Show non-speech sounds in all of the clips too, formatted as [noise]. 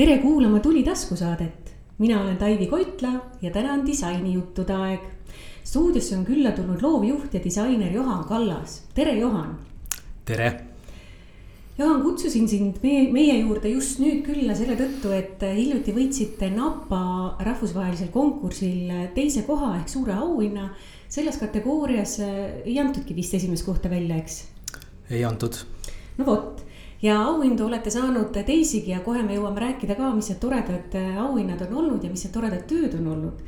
tere kuulama Tuli taskusaadet. mina olen Taivi Koitla ja täna on disainijuttude aeg. stuudiosse on külla tulnud loovjuht ja disainer Johan Kallas, tere Johan. tere. Johan, kutsusin sind meie, meie juurde just nüüd külla selle tõttu, et hiljuti võitsite Napa rahvusvahelisel konkursil teise koha ehk suure auhinna. selles kategoorias ei antudki vist esimest kohta välja, eks? ei antud. no vot ja auhindu olete saanud teisigi ja kohe me jõuame rääkida ka, mis need toredad äh, auhinnad on olnud ja mis need toredad tööd on olnud.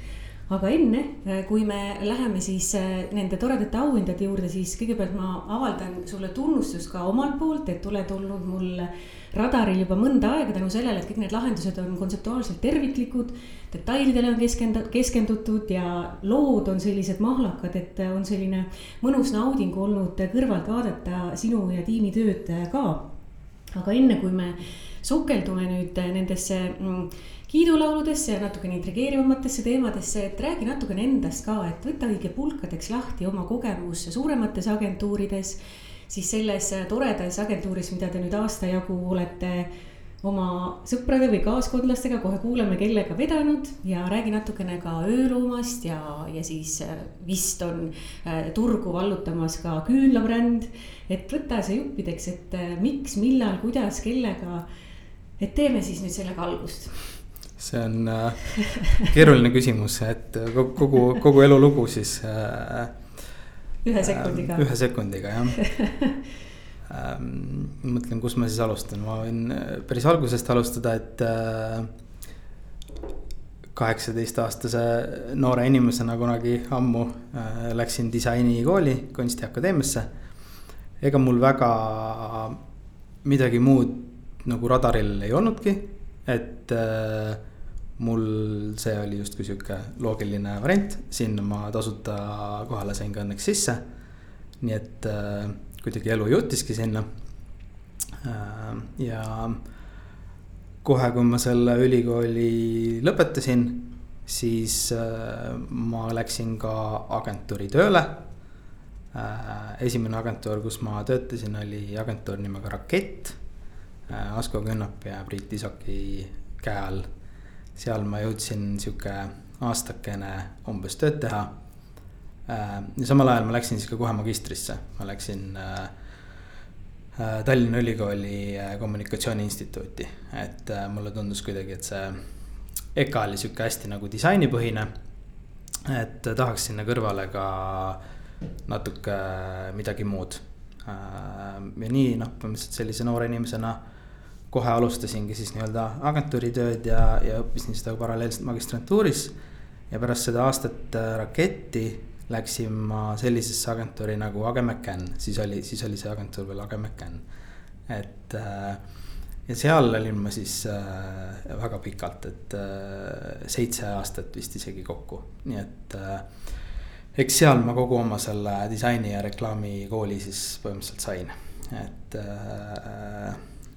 aga enne, äh, kui me läheme siis äh, nende toredate auhindade juurde, siis kõigepealt ma avaldan sulle tunnustust ka omalt poolt, et oled olnud mul radaril juba mõnda aega tänu sellele, et kõik need lahendused on kontseptuaalselt terviklikud. detailidele on keskend-, keskendutud ja lood on sellised mahlakad, et on selline mõnus nauding olnud kõrvalt vaadata sinu ja tiimi tööd ka aga enne kui me sukeldume nüüd nendesse mm, kiidulauludesse ja natukene intrigeerivamatesse teemadesse, et räägi natukene endast ka, et võta õige pulkadeks lahti oma kogemus suuremates agentuurides. siis selles toredas agentuuris, mida te nüüd aasta jagu olete oma sõprade või kaaskondlastega, kohe kuuleme, kellega vedanud ja räägi natukene ka ööloomast ja, ja siis äh, vist on äh, turgu vallutamas ka küünlabränd. et võta see juppideks, et äh, miks, millal, kuidas, kellega. et teeme siis nüüd sellega algust see on äh, keeruline küsimus, et kogu, kogu, kogu elulugu siis äh,. ühe sekundiga äh,. ühe sekundiga jah [laughs] ähm,. mõtlen, kus ma siis alustan, ma võin äh, päris algusest alustada, et äh, kaheksateistaastase noore inimesena kunagi ammu äh, läksin disainikooli Kunstiakadeemiasse. ega mul väga midagi muud nagu radaril ei olnudki, et äh, mul see oli justkui sihuke loogiline variant, sinna ma tasuta kohale sain ka õnneks sisse. nii et äh, kuidagi elu jõutiski sinna. Äh, ja kohe, kui ma selle ülikooli lõpetasin, siis äh, ma läksin ka agentuuri tööle. Äh, esimene agentuur, kus ma töötasin, oli agentuur nimega Rakett. Asko Künnap ja Priit Isoki käe all. seal ma jõudsin sihuke aastakene umbes tööd teha ja samal ajal ma läksin siis ka kohe magistrisse, ma läksin äh, äh, Tallinna Ülikooli kommunikatsiooni instituuti, et mulle tundus kuidagi, et see EKA oli sihuke hästi nagu disainipõhine. et tahaks sinna kõrvale ka natuke midagi muud. ja nii noh, põhimõtteliselt sellise noore inimesena kohe alustasingi siis nii-öelda agentuuritööd ja, ja õppisin seda paralleelselt magistrantuuris. ja pärast seda aastat Raketti läksin ma sellisesse agentuuri nagu Age McCann, siis oli, siis oli see agentuur veel Age McCann. et äh, ja seal olin ma siis äh, väga pikalt, et äh, seitse aastat vist isegi kokku, nii et eks seal ma kogu oma selle disaini ja reklaami kooli siis põhimõtteliselt sain, et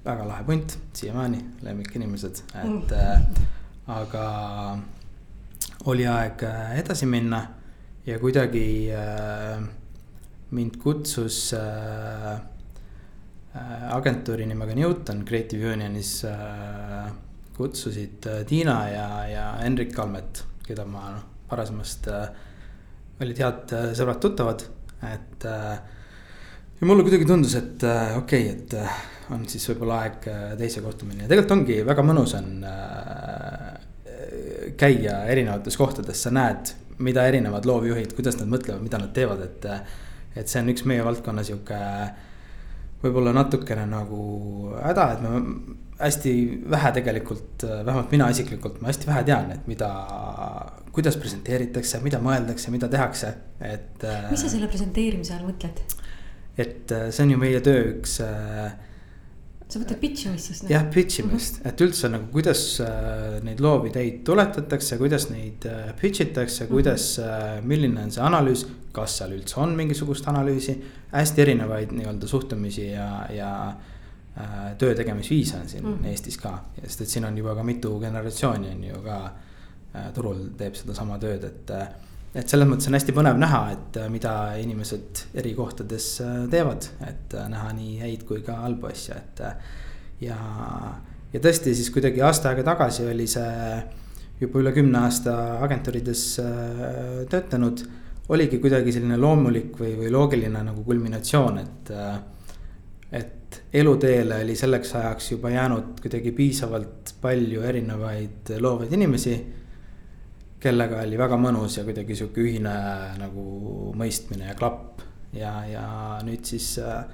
väga lahe punt, siiamaani lemmikinimesed, et äh, aga oli aeg edasi minna ja kuidagi äh, mind kutsus äh, äh, agentuuri nimega Newton Creative Unionis äh, kutsusid äh, Tiina ja, ja Henrik Kalmet, keda ma noh, varasemast äh, olid head äh, sõbrad-tuttavad, et äh, ja mulle kuidagi tundus, et äh, okei okay,, et äh, on siis võib-olla aeg äh, teise kohta minna ja tegelikult ongi väga mõnus on äh, käia erinevates kohtades, sa näed mida erinevad loovjuhid, kuidas nad mõtlevad, mida nad teevad, et. et see on üks meie valdkonna sihuke võib-olla natukene nagu häda, et me hästi vähe tegelikult, vähemalt mina isiklikult, ma hästi vähe tean, et mida, kuidas presenteeritakse, mida mõeldakse, mida tehakse, et. mis sa selle presenteerimise all mõtled? et see on ju meie töö üks äh, sa mõtled pitch imist siis? jah, pitch imist mm, -hmm. et üldse nagu kuidas äh, neid loovideid tuletatakse, kuidas neid äh, pitch itakse mm, -hmm. kuidas äh,, milline on see analüüs. kas seal üldse on mingisugust analüüsi, hästi erinevaid nii-öelda suhtumisi ja, ja äh, töö tegemisviise on siin mm -hmm. Eestis ka. sest et siin on juba ka mitu generatsiooni on ju ka äh, turul teeb sedasama tööd, et äh, et selles mõttes on hästi põnev näha, et äh, mida inimesed eri kohtades äh, teevad, et äh, näha nii häid kui ka halbu asju, et. ja, ja tõesti siis kuidagi aasta aega tagasi oli see juba üle kümne aasta agentuurides töötanud. oligi kuidagi selline loomulik või, või loogiline nagu kulminatsioon, et, et eluteele oli selleks ajaks juba jäänud kuidagi piisavalt palju erinevaid loovaid inimesi kellega oli väga mõnus ja kuidagi sihuke ühine nagu mõistmine ja klapp. ja, ja nüüd siis äh,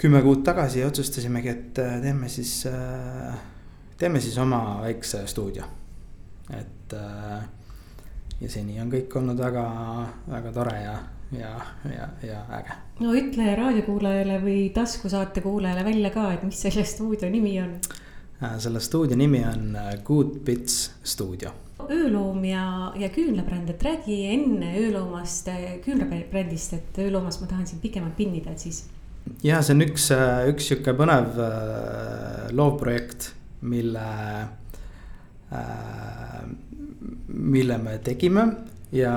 kümme kuud tagasi otsustasimegi, et äh, teeme siis äh,, teeme siis oma väikse stuudio. et äh, ja seni on kõik olnud väga, väga tore ja, ja, ja, ja äge. no ütle raadiokuulajale või taskusaate kuulajale välja ka, et mis selle stuudio nimi on äh,. selle stuudio nimi on äh, Good Bits stuudio ööloom ja, ja küünlabränd, et räägi enne ööloomast, küünlabrändist, et ööloomast ma tahan sind pikemalt pinnida, et siis. ja see on üks, üks sihuke põnev äh, loovprojekt, mille äh,, mille me tegime ja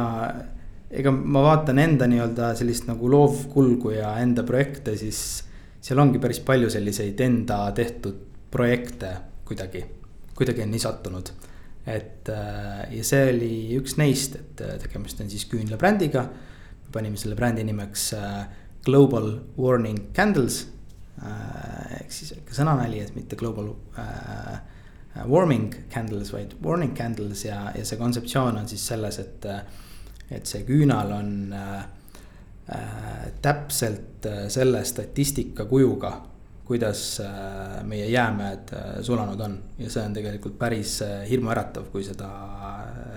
ega ma vaatan enda nii-öelda sellist nagu loovkulgu ja enda projekte, siis seal ongi päris palju selliseid enda tehtud projekte kuidagi, kuidagi on nii sattunud et äh, ja see oli üks neist, et äh, tegemist on siis küünlabrändiga. me panime selle brändi nimeks äh, Global Warning Candles. ehk siis ikka sõnanali, et mitte global äh, warming candles, vaid warning candles ja, ja see kontseptsioon on siis selles, et. et see küünal on äh, täpselt selle statistika kujuga kuidas äh, meie jäämäed äh, sulanud on ja see on tegelikult päris äh, hirmuäratav, kui seda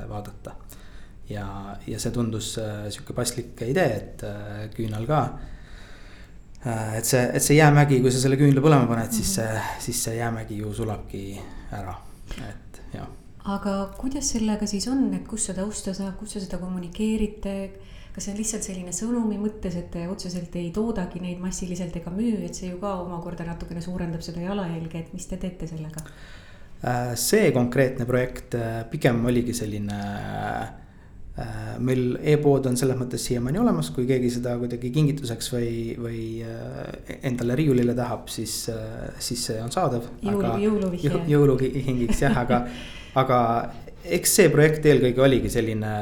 vaadata. ja, ja see tundus sihuke paslik idee, et küünal ka. et see, et see jäämägi, kui sa selle küünla põlema paned, siis see, siis see jäämägi ju sulabki ära, et jah. aga kuidas sellega siis on, et kust seda osta saab, kus sa seda kommunikeerite? Kas see on lihtsalt selline sõnumi mõttes, et te otseselt ei toodagi neid massiliselt ega müü, et see ju ka omakorda natukene suurendab seda jalajälge, et mis te teete sellega? Äh, see konkreetne projekt äh, pigem oligi selline äh, meil e-pood on selles mõttes siiamaani olemas, kui keegi seda kuidagi kingituseks või, või endale riiulile tahab, siis, siis see on saadav. jõulu, jõuluvihje. jõulukingiks jah, aga, aga eks see projekt eelkõige oligi selline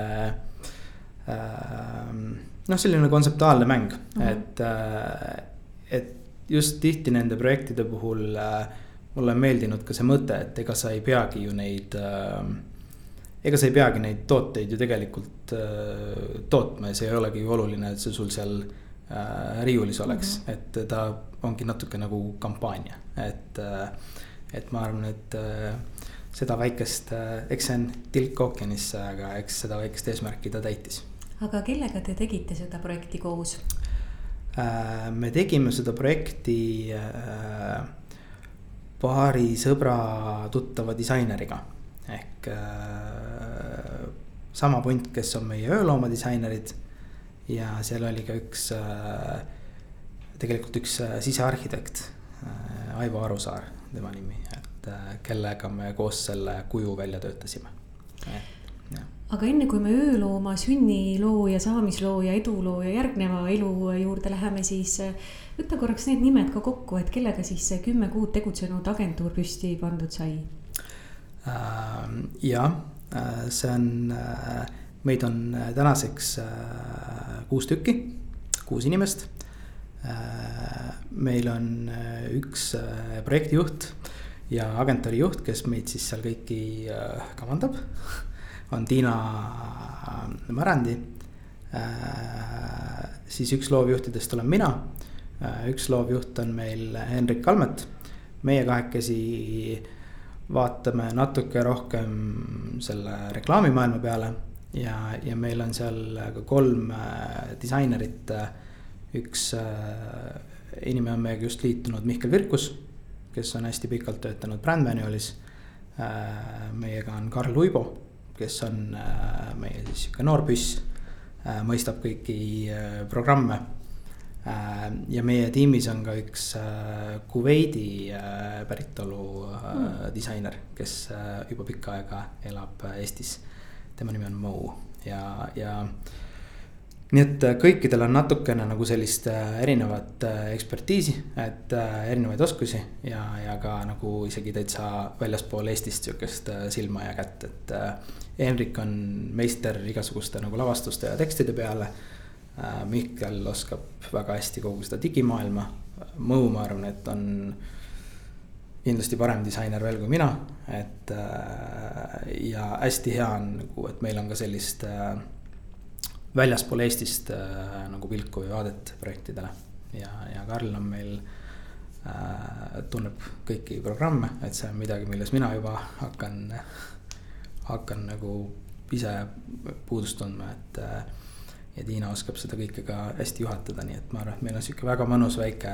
noh, selline kontseptuaalne mäng mm, -hmm. et, äh, et just tihti nende projektide puhul äh, mulle on meeldinud ka see mõte, et ega sa ei peagi ju neid äh, ega sa ei peagi neid tooteid ju tegelikult tootma ja see ei olegi ju oluline, et see sul seal riiulis oleks mm, -hmm. et ta ongi natuke nagu kampaania, et et ma arvan, et seda väikest eks see on tilk ookeanisse, aga eks seda väikest eesmärki ta täitis aga kellega te tegite seda projekti koos? Äh, me tegime seda projekti äh, paari sõbra tuttava disaineriga ehk äh, sama punt, kes on meie öölooma disainerid. ja seal oli ka üks, tegelikult üks sisearhitekt, Aivo Arusaar, tema nimi, et kellega me koos selle kuju välja töötasime aga enne kui me öölooma sünniloo ja saamisloo ja eduloo ja järgneva elu juurde läheme, siis äh, võta korraks need nimed ka kokku, et kellega siis see kümme kuud tegutsenud agentuur püsti pandud sai äh,? jah, äh, see on, äh, meid on tänaseks kuus tükki, kuus inimest. meil on üks projektijuht ja agentuuri juht, kes meid siis seal kõiki kavandab on Tiina Märandi. Äh, siis üks loovjuhtidest olen mina. Äh, üks loovjuht on meil Henrik Kalmet. meie kahekesi vaatame natuke rohkem selle reklaamimaailma peale. ja, ja meil on seal ka kolm äh, disainerit. üks inimene on meiega just liitunud, Mihkel Virkus, kes on hästi pikalt töötanud Brand Manualis. meiega on Karl Uibo kes on äh, meie siis sihuke noor püss, äh, mõistab kõiki äh, programme. ja meie tiimis on ka üks Kuveidi päritolu mm. disainer, kes juba pikka aega elab Eestis. tema nimi on Mo ja, ja nii et äh, kõikidel on natukene nagu sellist äh, erinevat äh, ekspertiisi, et erinevaid oskusi ja, ja ka nagu isegi täitsa väljaspool Eestist sihukest silma ja kätt, et. Henrik on meister igasuguste nagu lavastuste ja tekstide peale. Mihkel oskab väga hästi kogu seda digimaailma, Mõu, ma arvan, et on kindlasti parem disainer veel kui mina, et ja hästi hea on nagu, et meil on ka sellist äh, väljaspool Eestist äh, nagu pilku või vaadet projektidele. ja, ja Karl on meil äh,, tunneb kõiki programme, et see on midagi, milles mina juba hakkan, hakkan nagu ise puudust tundma, et äh, ja Tiina oskab seda kõike ka hästi juhatada, nii et ma arvan, et meil on sihuke väga mõnus väike.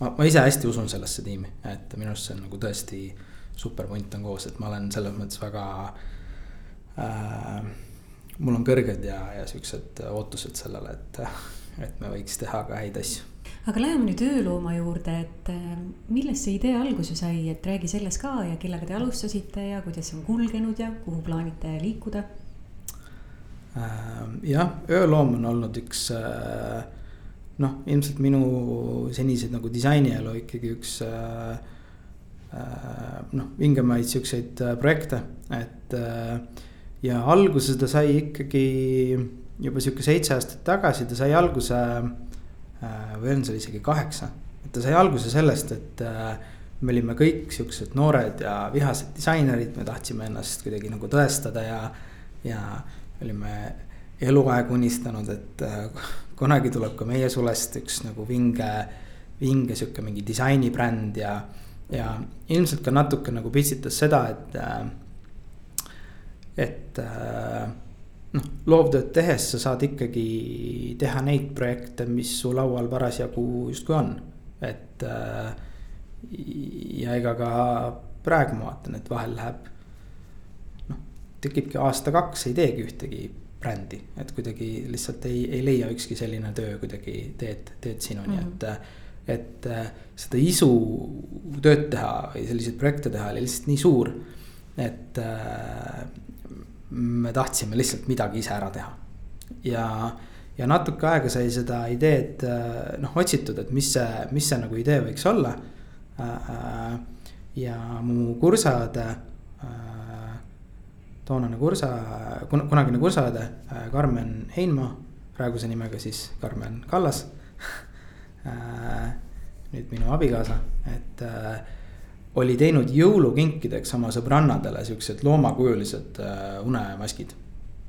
ma, ma ise hästi usun sellesse tiimi, et minu arust see on nagu tõesti super punt on koos, et ma olen selles mõttes väga äh, mul on kõrged ja, ja siuksed ootused sellele, et, et me võiks teha ka häid asju. aga läheme nüüd öölooma juurde, et äh, millest see idee alguse sai, et räägi sellest ka ja kellega te alustasite ja kuidas see on kulgenud ja kuhu plaanite liikuda? Ähm, jah, ööloom on olnud üks äh, noh, ilmselt minu seniseid nagu disainielu ikkagi üks äh, noh, vingemaid siukseid projekte, et ja alguse ta sai ikkagi juba sihuke seitse aastat tagasi, ta sai alguse äh, või on see isegi kaheksa. et ta sai alguse sellest, et äh, me olime kõik siuksed noored ja vihased disainerid, me tahtsime ennast kuidagi nagu tõestada ja, ja olime eluaeg unistanud, et äh, kunagi tuleb ka meie sulest üks nagu vinge, vinge sihuke mingi disainibränd ja, ja ilmselt ka natuke nagu pitsitas seda, et et äh, noh, loovtööd tehes sa saad ikkagi teha neid projekte, mis su laual parasjagu justkui on, et. Äh, ja ega ka praegu ma vaatan, et vahel läheb. noh, tekibki aasta-kaks, ei teegi ühtegi brändi, et kuidagi lihtsalt ei, ei leia ükski selline töö kuidagi teed, teed sinuni mm, -hmm. et et seda isu tööd teha või selliseid projekte teha oli lihtsalt nii suur. et me tahtsime lihtsalt midagi ise ära teha. ja, ja natuke aega sai seda ideed äh, noh otsitud, et mis see, mis see nagu idee võiks olla. Äh, ja mu kursaõde, äh, toonane kursa, kunagine kursaõde Karmen Heinma, praeguse nimega siis Karmen Kallas [laughs] nüüd minu abikaasa, et oli teinud jõulukinkideks oma sõbrannadele siuksed loomakujulised äh, unemaskid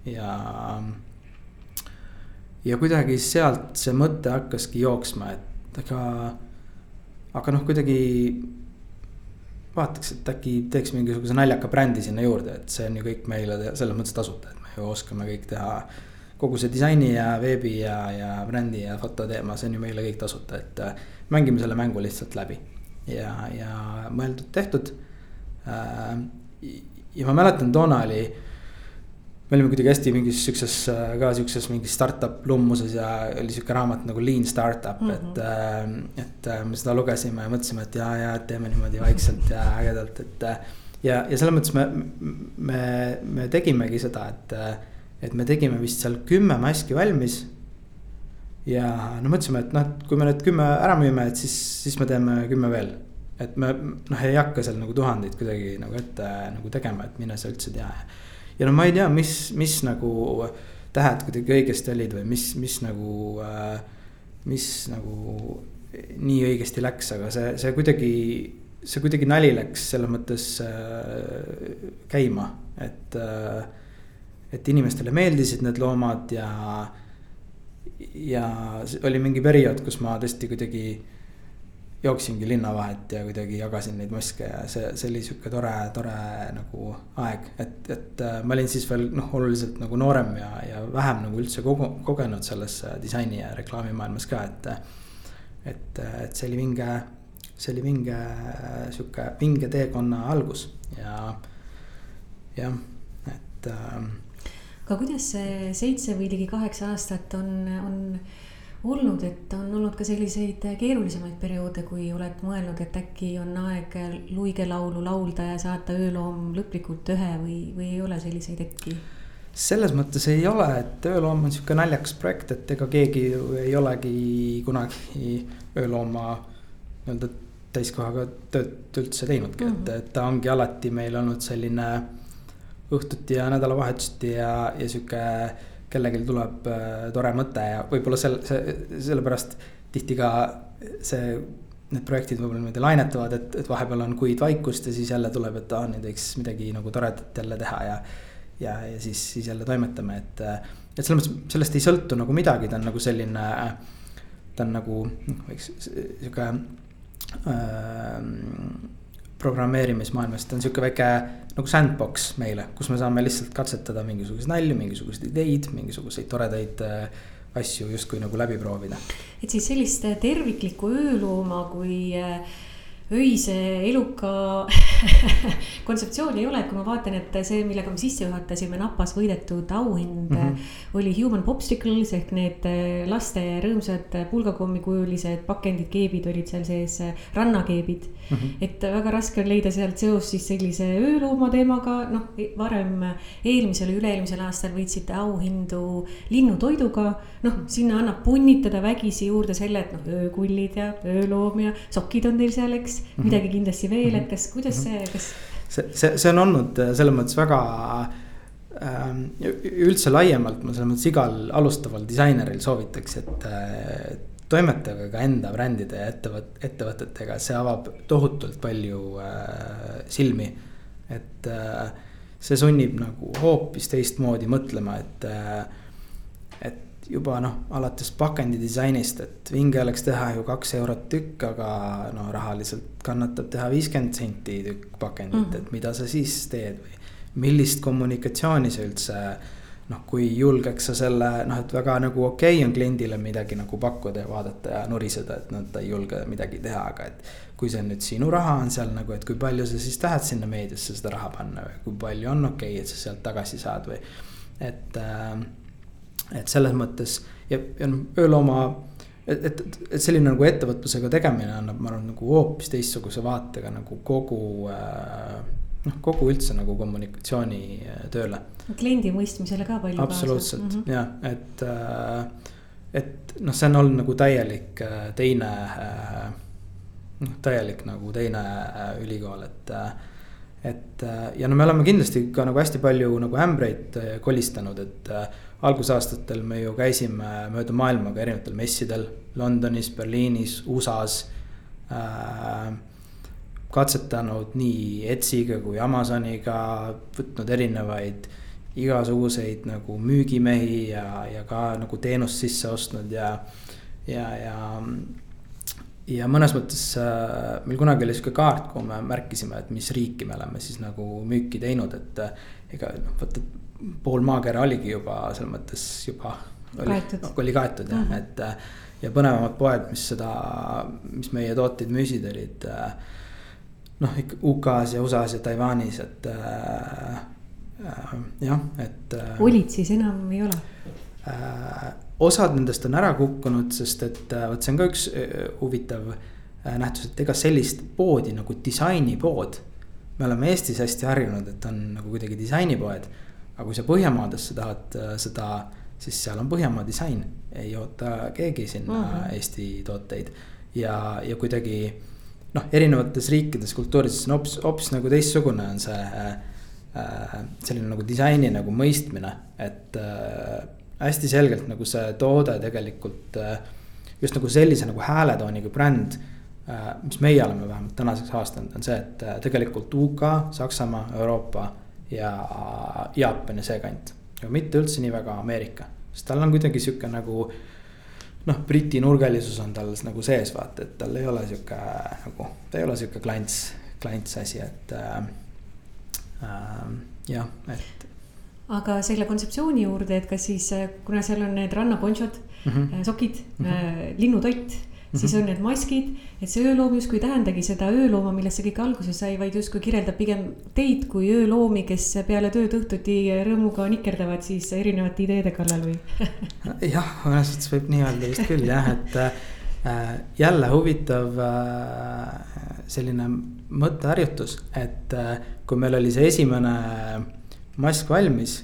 ja. ja kuidagi sealt see mõte hakkaski jooksma, et aga, aga noh, kuidagi vaataks, et äkki teeks mingisuguse naljaka brändi sinna juurde, et see on ju kõik meile selles mõttes tasuta, et me ju oskame kõik teha. kogu see disaini ja veebi ja, ja brändi ja fototeema, see on ju meile kõik tasuta, et äh, mängime selle mängu lihtsalt läbi ja, ja mõeldud-tehtud. Äh, ja ma mäletan, toona oli, me olime kuidagi hästi mingis siukses ka siukses mingis startup lummuses ja oli sihuke raamat nagu Lean Startup mm, -hmm. et. Äh, et äh, me seda lugesime ja mõtlesime, et ja, ja teeme niimoodi vaikselt ja [laughs] ägedalt, et. ja, ja selles mõttes me, me, me tegimegi seda, et, et me tegime vist seal kümme maski valmis ja no mõtlesime, et noh, et kui me need kümme ära müüme, et siis, siis me teeme kümme veel. et me noh, ei hakka seal nagu tuhandeid kuidagi nagu ette nagu tegema, et mine sa üldse tea. ja no ma ei tea, mis, mis nagu tähed kuidagi õigesti olid või mis, mis nagu äh,, mis nagu nii õigesti läks, aga see, see kuidagi, see kuidagi nali läks selles mõttes äh, käima, et äh,. et inimestele meeldisid need loomad ja ja oli mingi periood, kus ma tõesti kuidagi jooksingi linna vahet ja kuidagi jagasin neid maske ja see, see oli sihuke tore, tore nagu aeg, et, et äh, ma olin siis veel noh, oluliselt nagu noorem ja, ja vähem nagu üldse kogu, kogenud selles disaini ja reklaamimaailmas ka, et. et, et see oli vinge, see oli vinge sihuke vinge teekonna algus ja, jah, et äh, aga kuidas see seitse või ligi kaheksa aastat on, on olnud, et on olnud ka selliseid keerulisemaid perioode, kui oled mõelnud, et äkki on aeg luigelaulu laulda ja saata ööloom lõplikult ühe või, või ei ole selliseid hetki? selles mõttes ei ole, et ööloom on sihuke naljakas projekt, et ega keegi ju ei olegi kunagi öölooma nii-öelda täiskohaga tööd üldse teinudki mm, -hmm. et, et ta ongi alati meil olnud selline õhtuti ja nädalavahetuseti ja, ja sihuke kellelgi tuleb äh, tore mõte ja võib-olla sel-, see, sellepärast tihti ka see need projektid võib-olla niimoodi lainetavad, et, et vahepeal on kuid vaikust ja siis jälle tuleb, et aa, nüüd võiks midagi nagu toredat jälle teha ja ja, ja siis, siis jälle toimetame, et, et selles mõttes sellest ei sõltu nagu midagi, ta on nagu selline. ta on nagu noh, võiks sihuke äh, programmeerimismaailmas, ta on sihuke väike nagu sandbox meile, kus me saame lihtsalt katsetada mingisuguseid nalju, mingisuguseid ideid, mingisuguseid toredaid äh, asju justkui nagu läbi proovida. et siis sellist terviklikku öölooma kui äh, öise eluka [laughs] kontseptsiooni ei ole, kui ma vaatan, et see, millega me sisse juhatasime, napas võidetud auhind mm -hmm. oli Human Popsicles ehk need äh, laste rõõmsad pulgakommikujulised pakendid, keebid olid seal sees, äh, rannakeebid mm. -hmm. et väga raske on leida sealt seost siis sellise öölooma teemaga, noh, varem eelmisel üle-eelmisel aastal võitsite auhindu linnutoiduga. noh, sinna annab punnitada vägisi juurde selle, et noh, öökullid ja ööloom ja sokid on teil seal, eks mm, -hmm. midagi kindlasti veel, et kas, kuidas see, kas. see, see, see on olnud äh, selles mõttes väga ähm, üldse laiemalt ma selles mõttes igal alustaval disaineril soovitaks, et äh, toimetage ka enda brändide ja ettevõt-, ettevõtetega, see avab tohutult palju äh, silmi. et äh, see sunnib nagu hoopis teistmoodi mõtlema, et äh, juba noh, alates pakendi disainist, et vinge oleks teha ju kaks eurot tükk, aga no rahaliselt kannatab teha viiskümmend senti tükk pakendit mm, -hmm. et mida sa siis teed või. millist kommunikatsiooni sa üldse noh, kui julgeks sa selle noh, et väga nagu okei okay on kliendile midagi nagu pakkuda ja vaadata ja nuriseda, et noh, ta ei julge midagi teha, aga et. kui see nüüd sinu raha on seal nagu, et kui palju sa siis tahad sinna meediasse seda raha panna või kui palju on okei okay,, et sa sealt tagasi saad või, et äh, et selles mõttes ja, ja noh, öölooma. et, et, et selline nagu ettevõtlusega tegemine annab, ma arvan, nagu hoopis teistsuguse vaatega nagu kogu äh, noh, kogu üldse nagu kommunikatsioonitööle. kliendi mõistmisele ka palju. absoluutselt mm -hmm. jah, et äh,, et noh, see on olnud nagu täielik äh, teine äh,. noh, täielik nagu teine äh, ülikool, et äh, et ja no me oleme kindlasti ka nagu hästi palju nagu ämbreid kolistanud, et äh, algusaastatel me ju käisime mööda maailma ka erinevatel messidel, Londonis, Berliinis, USA-s äh,. Katsetanud nii Etsiga kui Amazoniga, võtnud erinevaid igasuguseid nagu müügimehi ja, ja ka nagu teenust sisse ostnud ja, ja, ja ja mõnes mõttes äh, meil kunagi oli sihuke kaart, kuhu me märkisime, et mis riiki me oleme siis nagu müüki teinud, et äh, ega noh, vaata pool maakera oligi juba selles mõttes juba. kaetud. oli kaetud jah mm, -hmm. et ja põnevamad poed, mis seda, mis meie tooteid müüsid, olid. Noh, ikka UK-s ja USA-s ja Taiwanis, et äh, jah, et. olid siis enam ei ole äh,? osad nendest on ära kukkunud, sest et vot see on ka üks huvitav nähtus, et ega sellist poodi nagu disainipood. me oleme Eestis hästi harjunud, et on nagu kuidagi disainipoed aga kui sa Põhjamaadesse tahad äh, seda, siis seal on Põhjamaa disain, ei oota keegi sinna mm -hmm. Eesti tooteid. ja, ja kuidagi noh, erinevates riikides, kultuurides on hoopis, hoopis nagu teistsugune on see äh, äh,. selline nagu disaini nagu mõistmine, et äh, hästi selgelt nagu see toode tegelikult äh, just nagu sellise nagu hääletooniga bränd äh,. mis meie oleme vähemalt tänaseks aastanud, on see, et äh, tegelikult UK, Saksamaa, Euroopa ja Jaapan ja see kant. aga mitte üldse nii väga Ameerika, sest tal on kuidagi sihuke nagu noh, Briti nurgalisus on tal nagu sees, vaata, et tal ei ole sihuke nagu, ta ei ole sihuke klants, klants asi, et äh, äh, jah, et. aga selle kontseptsiooni juurde, et kas siis, kuna seal on need rannaponšod mm, -hmm. sokid mm, -hmm. linnutoit. Siis on need maskid, et see ööloom justkui ei tähendagi seda öölooma, millest see kõik alguse sai, vaid justkui kirjeldab pigem teid kui ööloomi, kes peale tööd õhtuti rõõmuga nikerdavad siis erinevate ideede kallal või [laughs] jah, mõnes mõttes võib nii öelda vist küll jah, et äh, jälle huvitav äh, selline mõtteharjutus, et äh, kui meil oli see esimene mask valmis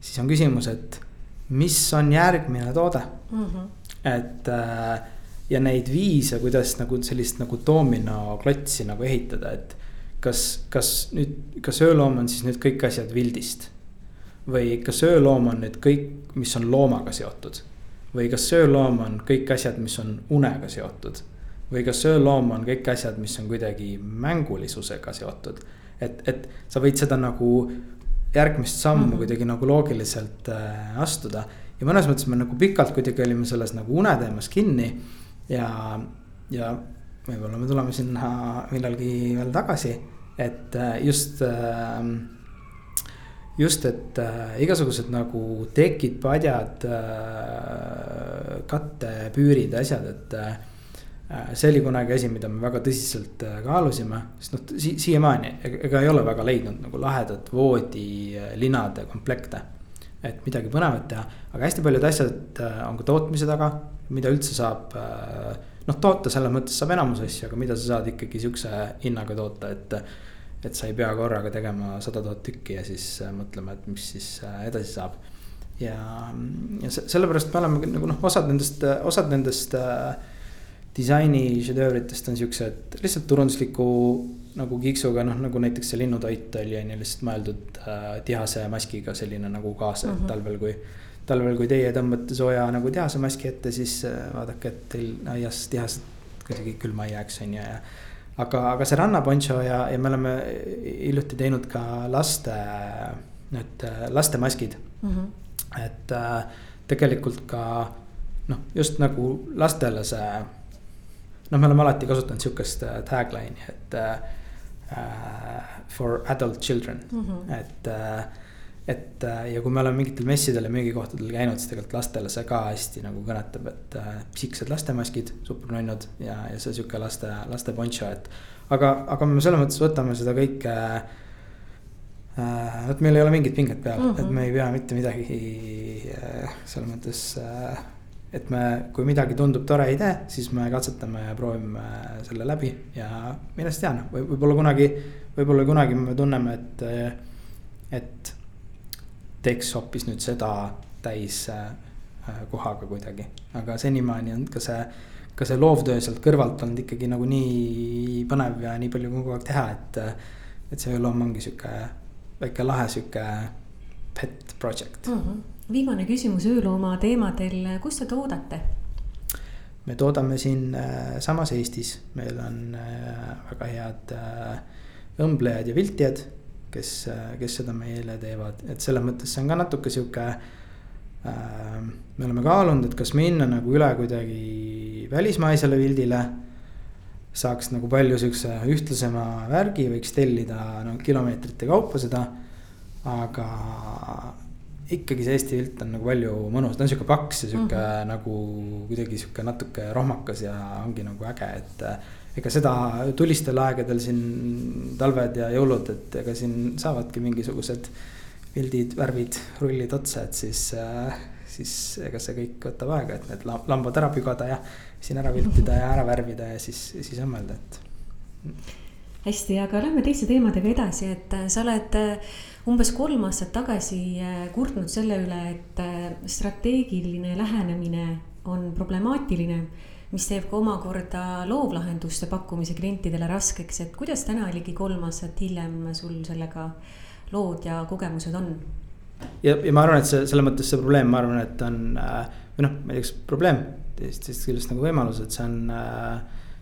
siis on küsimus, et mis on järgmine toode mm. -hmm. et äh, ja neid viise, kuidas nagu sellist nagu doominoklotsi nagu ehitada, et kas, kas nüüd, kas ööloom on siis nüüd kõik asjad vildist? või kas ööloom on nüüd kõik, mis on loomaga seotud? või kas ööloom on kõik asjad, mis on unega seotud? või kas ööloom on kõik asjad, mis on kuidagi mängulisusega seotud? et, et sa võid seda nagu järgmist sammu mm -hmm. kuidagi nagu loogiliselt äh, astuda. ja mõnes mõttes me nagu pikalt kuidagi olime selles nagu uneteemas kinni. Ja, ja võib-olla me tuleme sinna millalgi veel tagasi, et äh, just äh, just, et äh, igasugused nagu tekid, padjad kattepüürid, asjad, et see oli kunagi asi, mida me väga tõsiselt kaalusime, sest noh si, siiamaani ega ei ole väga leidnud nagu lahedat voodilinade komplekte. Et midagi põnevat teha, aga hästi paljud asjad äh, on ka tootmise taga, mida üldse saab. noh, toota selles mõttes saab enamus asju, aga mida sa saad ikkagi sihukese hinnaga toota, et. et sa ei pea korraga tegema sada tuhat tükki ja siis mõtlema, et mis siis edasi saab. ja, ja sellepärast me oleme nagu noh, osad nendest, osad nendest äh, disaini šedöövritest on siuksed lihtsalt turundusliku nagu kiksuga, noh nagu näiteks see linnutoit oli on ju lihtsalt mõeldud äh, tihase maskiga selline nagu kaasa mm, -hmm. et talvel, kui. talvel, kui teie tõmbate sooja nagu tihase maski ette, siis äh, vaadake, et teil aias tihased kuidagi külma ei jääks, on ju, ja. aga, aga see rannaponcho ja, ja me oleme hiljuti teinud ka laste, need äh, lastemaskid mm. -hmm. et äh, tegelikult ka noh, just nagu lastele see noh, me oleme alati kasutanud sihukest äh, tagline'i, et uh, for adult children mm, -hmm. et uh, et ja kui me oleme mingitel messidel ja müügikohtadel käinud, siis tegelikult lastele see ka hästi nagu kõnetab, et äh, pisikesed lastemaskid, supernunnud ja, ja see sihuke laste, laste poncho, et. aga, aga me selles mõttes võtame seda kõike äh,. vot meil ei ole mingit pinget peal mm, -hmm. et me ei pea mitte midagi äh, selles mõttes äh, et me, kui midagi tundub tore idee, siis me katsetame ja proovime selle läbi ja millest tean, või võib-olla kunagi, võib-olla kunagi me tunneme, et, et teeks hoopis nüüd seda täis äh, kohaga kuidagi, aga senimaani on ka see, ka see loovtöö sealt kõrvalt olnud ikkagi nagu nii põnev ja nii palju kogu aeg teha, et, et see loom ongi sihuke väike lahe sihuke pet project mm. -hmm viimane küsimus öölooma teemadel, kus te toodate? me toodame siin äh, samas Eestis, meil on äh, väga head äh, õmblejad ja viltijad, kes, kes seda meile teevad, et selles mõttes see on ka natuke sihuke. me oleme kaalunud, et kas minna nagu üle kuidagi välismaisele vildile saaks nagu palju siukse ühtlasema värgi, võiks tellida no kilomeetrite kaupa seda. aga ikkagi see Eesti vilt on nagu palju mõnus, ta on sihuke paks ja sihuke mm -hmm. nagu kuidagi sihuke natuke rohmakas ja ongi nagu äge, et. ega seda tulistel aegadel siin talved ja jõulud, et ega siin saavadki mingisugused pildid, värvid, rullid otsa, et siis äh, siis ega see kõik võtab aega, et need lambad ära pügada ja siin ära viltida ja ära värvida ja siis, siis õmmelda, et. hästi, aga lähme teiste teemadega edasi, et sa oled umbes kolm aastat tagasi äh, kurtnud selle üle, et äh, strateegiline lähenemine on problemaatiline, mis teeb ka omakorda loovlahenduste pakkumise klientidele raskeks, et kuidas täna ligi kolm aastat hiljem sul sellega lood ja kogemused on? ja, ja ma arvan, et see selles mõttes see probleem, ma arvan, et on äh, või noh, ma ei tea, kas probleem, teisest küljest nagu võimalus, et see on,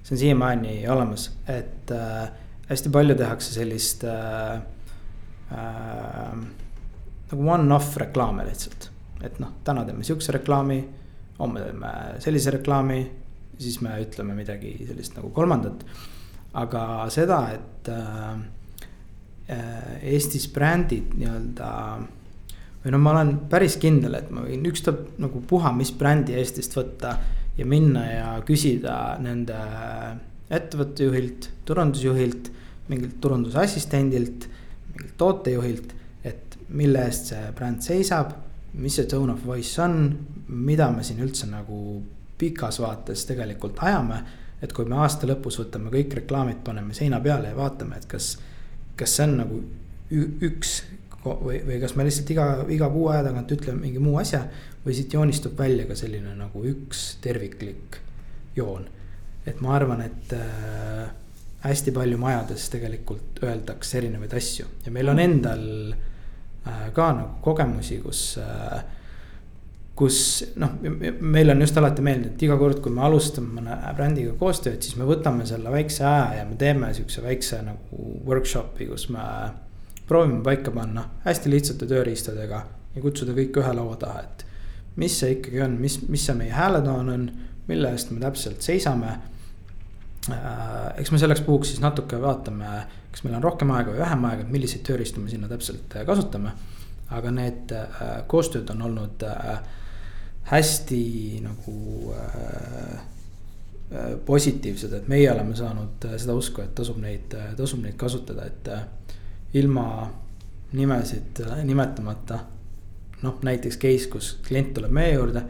see on siiamaani olemas, et hästi palju tehakse sellist äh, äh, nagu one-off reklaame lihtsalt. et noh, täna teeme sihukese reklaami, homme teeme sellise reklaami, siis me ütleme midagi sellist nagu kolmandat. aga seda, et äh, Eestis brändid nii-öelda või no ma olen päris kindel, et ma võin ükstapuha nagu puha, mis brändi Eestist võtta ja minna ja küsida nende ettevõtte juhilt, turundusjuhilt, mingilt turundusassistendilt mingilt tootejuhilt, et mille eest see bränd seisab, mis see tone of voice on, mida me siin üldse nagu pikas vaates tegelikult ajame. et kui me aasta lõpus võtame kõik reklaamid, paneme seina peale ja vaatame, et kas, kas see on nagu üks või, või kas me lihtsalt iga, iga kuu aja tagant ütleme mingi muu asja. või siit joonistub välja ka selline nagu üks terviklik joon. et ma arvan, et äh, hästi palju majades tegelikult öeldakse erinevaid asju ja meil on endal äh, ka nagu kogemusi, kus äh, kus noh, meil on just alati meeldinud, et iga kord, kui me alustame mõne brändiga koostööd, siis me võtame selle väikse aja ja me teeme siukse väikse nagu workshop'i, kus me proovime paika panna hästi lihtsate tööriistadega ja kutsuda kõik ühe laua taha, et mis see ikkagi on, mis, mis see meie hääletoon on, mille eest me täpselt seisame. Eks me selleks puhuks siis natuke vaatame, kas meil on rohkem aega või vähem aega, milliseid tööriistu me sinna täpselt kasutame. aga need äh, koostööd on olnud äh, hästi nagu äh, äh, positiivsed, et meie oleme saanud äh, seda usku, et tasub neid, äh, tasub neid kasutada, et äh, ilma nimesid nimetamata. noh, näiteks case, kus klient tuleb meie juurde,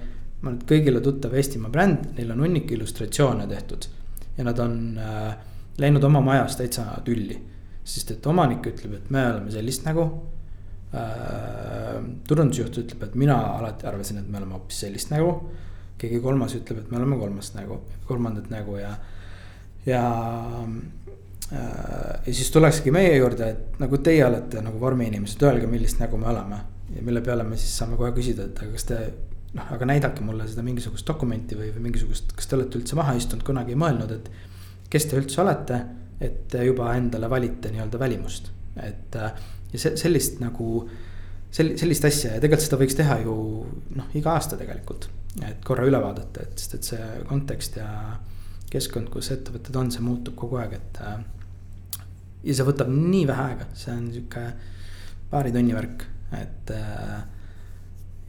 ma olen kõigile tuttav Eestimaa bränd, neil on hunnik illustratsioone tehtud. Ja nad on äh, läinud oma majas täitsa tülli, sest et omanik ütleb, et me oleme sellist nägu Äh, turundusjuht ütleb, et mina alati arvasin, et me oleme hoopis sellist nägu. keegi kolmas ütleb, et me oleme kolmast nägu, kolmandat nägu ja, ja äh,. ja siis tullakski meie juurde, et nagu teie olete nagu vormiinimesed, öelge, millist nägu me oleme. ja mille peale me siis saame kohe küsida, et aga kas te noh, aga näidake mulle seda mingisugust dokumenti või, või mingisugust, kas te olete üldse maha istunud, kunagi mõelnud, et. kes te üldse olete, et te juba endale valite nii-öelda välimust, et äh, ja see, sellist nagu, sel-, sellist asja ja tegelikult seda võiks teha ju noh, iga aasta tegelikult. et korra üle vaadata, et sest, et see kontekst ja keskkond, kus ettevõtted on, see muutub kogu aeg, et. ja see võtab nii vähe aega, see on sihuke paari tunni värk, et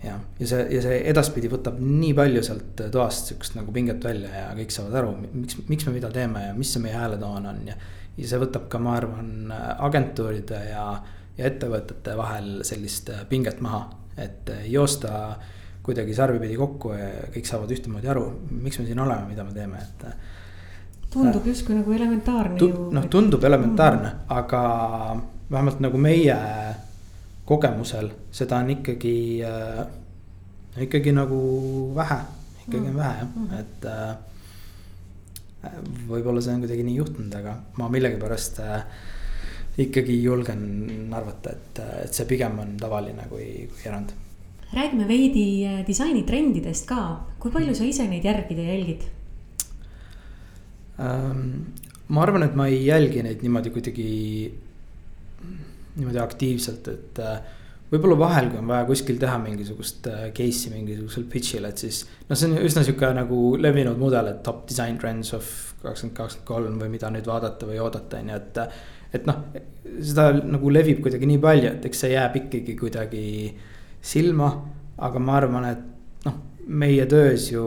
jah, ja see, ja see edaspidi võtab nii palju sealt toast sihukest nagu pinget välja ja kõik saavad aru, miks, miks me mida teeme ja mis see meie hääletoon on ja. ja see võtab ka, ma arvan, agentuuride ja ja ettevõtete vahel sellist äh, pinget maha, et äh, joosta kuidagi sarvipidi kokku ja kõik saavad ühtemoodi aru, miks me siin oleme, mida me teeme, et. Äh, tundub justkui nagu elementaarne tu, ju. noh, tundub elementaarne aga vähemalt nagu meie kogemusel, seda on ikkagi äh,, ikkagi nagu vähe, ikkagi on mm vähe jah, mm et äh, võib-olla see on kuidagi nii juhtunud, aga ma millegipärast äh, ikkagi julgen arvata, et, et see pigem on tavaline kui, kui erand. räägime veidi äh, disainitrendidest ka, kui palju sa ise neid järgid ja jälgid ähm,? ma arvan, et ma ei jälgi neid niimoodi kuidagi, niimoodi aktiivselt, et äh, võib-olla vahel, kui on vaja kuskil teha mingisugust äh, case'i mingisugusel pitch'il, et siis. noh, see on üsna sihuke nagu levinud mudel, et top design trends of kakskümmend kakskümmend kolm või mida nüüd vaadata või oodata, on ju, et et noh, seda nagu levib kuidagi nii palju, et eks see jääb ikkagi kuidagi silma. aga ma arvan, et noh, meie töös ju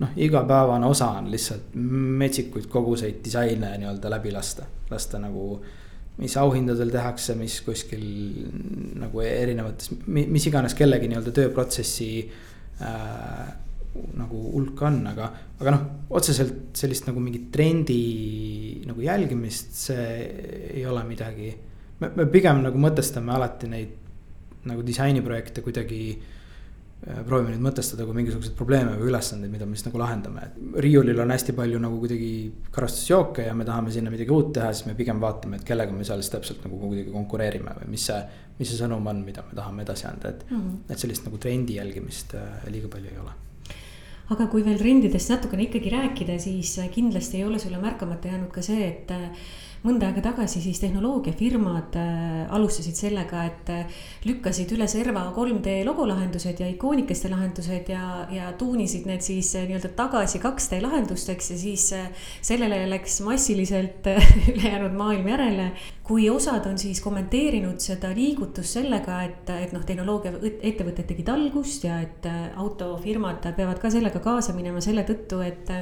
noh, igapäevane osa on lihtsalt metsikuid koguseid disaine nii-öelda läbi lasta, lasta nagu. Mis auhindadel tehakse, mis kuskil nagu erinevates, mis iganes kellegi nii-öelda tööprotsessi äh, nagu hulk on, aga, aga noh, otseselt sellist nagu mingit trendi nagu jälgimist, see ei ole midagi. me, me pigem nagu mõtestame alati neid nagu disainiprojekte kuidagi äh, proovime neid mõtestada kui mingisuguseid probleeme või ülesandeid, mida me siis nagu lahendame, et riiulil on hästi palju nagu kuidagi karastusjooke ja me tahame sinna midagi uut teha, siis me pigem vaatame, et kellega me seal siis täpselt nagu kuidagi konkureerime või mis see. mis see sõnum on, mida me tahame edasi anda, et mm, -hmm. et sellist nagu trendi jälgimist äh, liiga palju ei ole aga kui veel trendidest natukene ikkagi rääkida, siis kindlasti ei ole sulle märkamata jäänud ka see, et mõnda aega tagasi siis tehnoloogiafirmad äh, alustasid sellega, et äh, lükkasid üle serva 3D logolahendused ja ikoonikeste lahendused ja, ja tuunisid need siis äh, nii-öelda tagasi 2D lahendusteks ja siis sellele läks massiliselt [laughs] ülejäänud maailm järele. Kui osad on siis kommenteerinud seda liigutust sellega, et, et noh, tehnoloogiaettevõtted tegid algust ja et autofirmad peavad ka sellega kaasa minema selle tõttu, et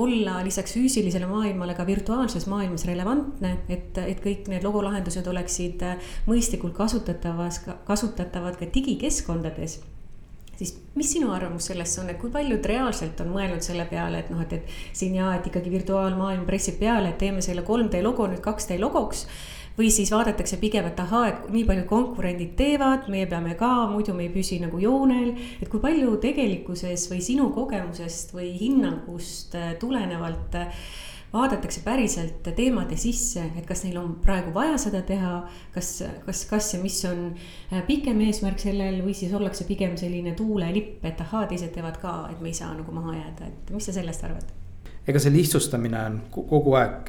olla lisaks füüsilisele maailmale ka virtuaalses maailmas relevantne et, et kõik need logolahendused oleksid mõistlikult kasutatavas, kasutatavad ka digikeskkondades siis mis sinu arvamus sellest on, et kui paljud reaalselt on mõelnud selle peale, et noh, et, et siin ja, et ikkagi virtuaalmaailm pressib peale, et teeme selle 3D logo nüüd 2D logoks. Või siis vaadatakse pigem, et ahaa, et nii palju konkurendid teevad, meie peame ka, muidu me ei püsi nagu joonel. et kui palju tegelikkuses või sinu kogemusest või hinnangust äh, tulenevalt äh, vaadatakse päriselt teemade sisse, et kas neil on praegu vaja seda teha, kas, kas, kas ja mis on äh, pikem eesmärk sellel või siis ollakse pigem selline tuulelipp, et ahaa, teised teevad ka, et me ei saa nagu maha jääda, et mis sa sellest arvad? ega see lihtsustamine on kogu aeg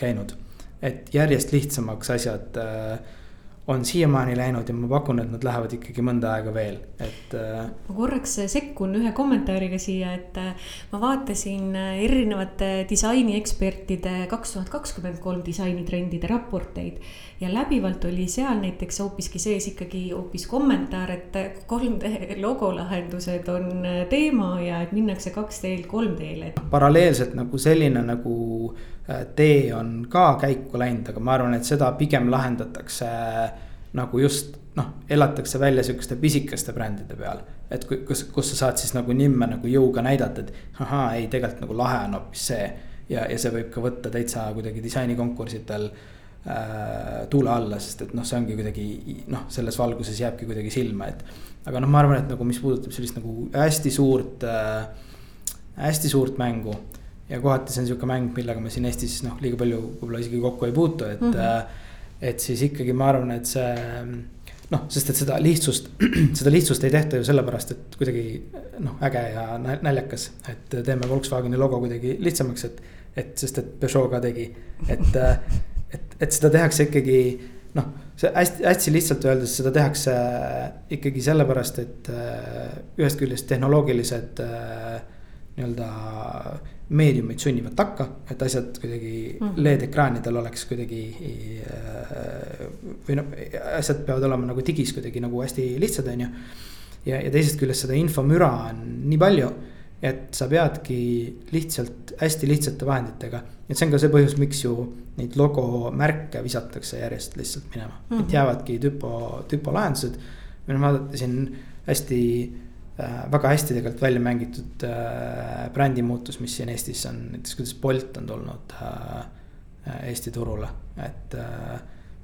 käinud et järjest lihtsamaks asjad äh, on siiamaani läinud ja ma pakun, et nad lähevad ikkagi mõnda aega veel, et. Äh, ma korraks sekkun ühe kommentaariga siia, et äh, ma vaatasin erinevate disainiekspertide kaks tuhat kakskümmend kolm disainitrendide raporteid ja läbivalt oli seal näiteks hoopiski sees ikkagi hoopis kommentaar, et 3D logolahendused on teema ja et minnakse 2D-lt 3D-le. paralleelselt nagu selline nagu äh, tee on ka käiku läinud, aga ma arvan, et seda pigem lahendatakse äh, nagu just noh, elatakse välja sihukeste pisikeste brändide peal. et kus, kus sa saad siis nagu nimme nagu jõuga näidata, et ahaa, ei, tegelikult nagu lahe on hoopis see. ja, ja see võib ka võtta täitsa kuidagi disainikonkurssidel äh, tuule alla, sest et noh, see ongi kuidagi noh, selles valguses jääbki kuidagi silma, et. aga noh, ma arvan, et nagu, mis puudutab sellist nagu hästi suurt äh,, hästi suurt mängu. Ja kohati see on sihuke mäng, millega me siin Eestis noh, liiga palju võib-olla isegi kokku ei puutu, et mm. -hmm. et siis ikkagi ma arvan, et see noh, sest et seda lihtsust, [clears throat] seda lihtsust ei tehta ju sellepärast, et kuidagi noh, äge ja naljakas, et teeme Volkswageni logo kuidagi lihtsamaks, et. et sest, et Peugeot ka tegi, et äh, et, et seda tehakse ikkagi noh, see hästi, hästi lihtsalt öeldes seda tehakse ikkagi sellepärast, et äh, ühest küljest tehnoloogilised nii-öelda meediumid sunnivad takka, et asjad kuidagi mm. LED-ekraanidel oleks kuidagi. Äh, või noh, asjad peavad olema nagu digis kuidagi nagu hästi lihtsad, on ju. ja, ja teisest küljest seda infomüra on nii palju et sa peadki lihtsalt hästi lihtsate vahenditega. et see on ka see põhjus, miks ju neid logomärke visatakse järjest lihtsalt minema mm, -hmm. et mhm. jäävadki tüpo, tüpo lahendused. või noh, vaadata siin hästi väga hästi tegelikult välja mängitud äh, brändimuutus, mis siin Eestis on, näiteks kuidas Bolt on tulnud äh, Eesti turule, et äh,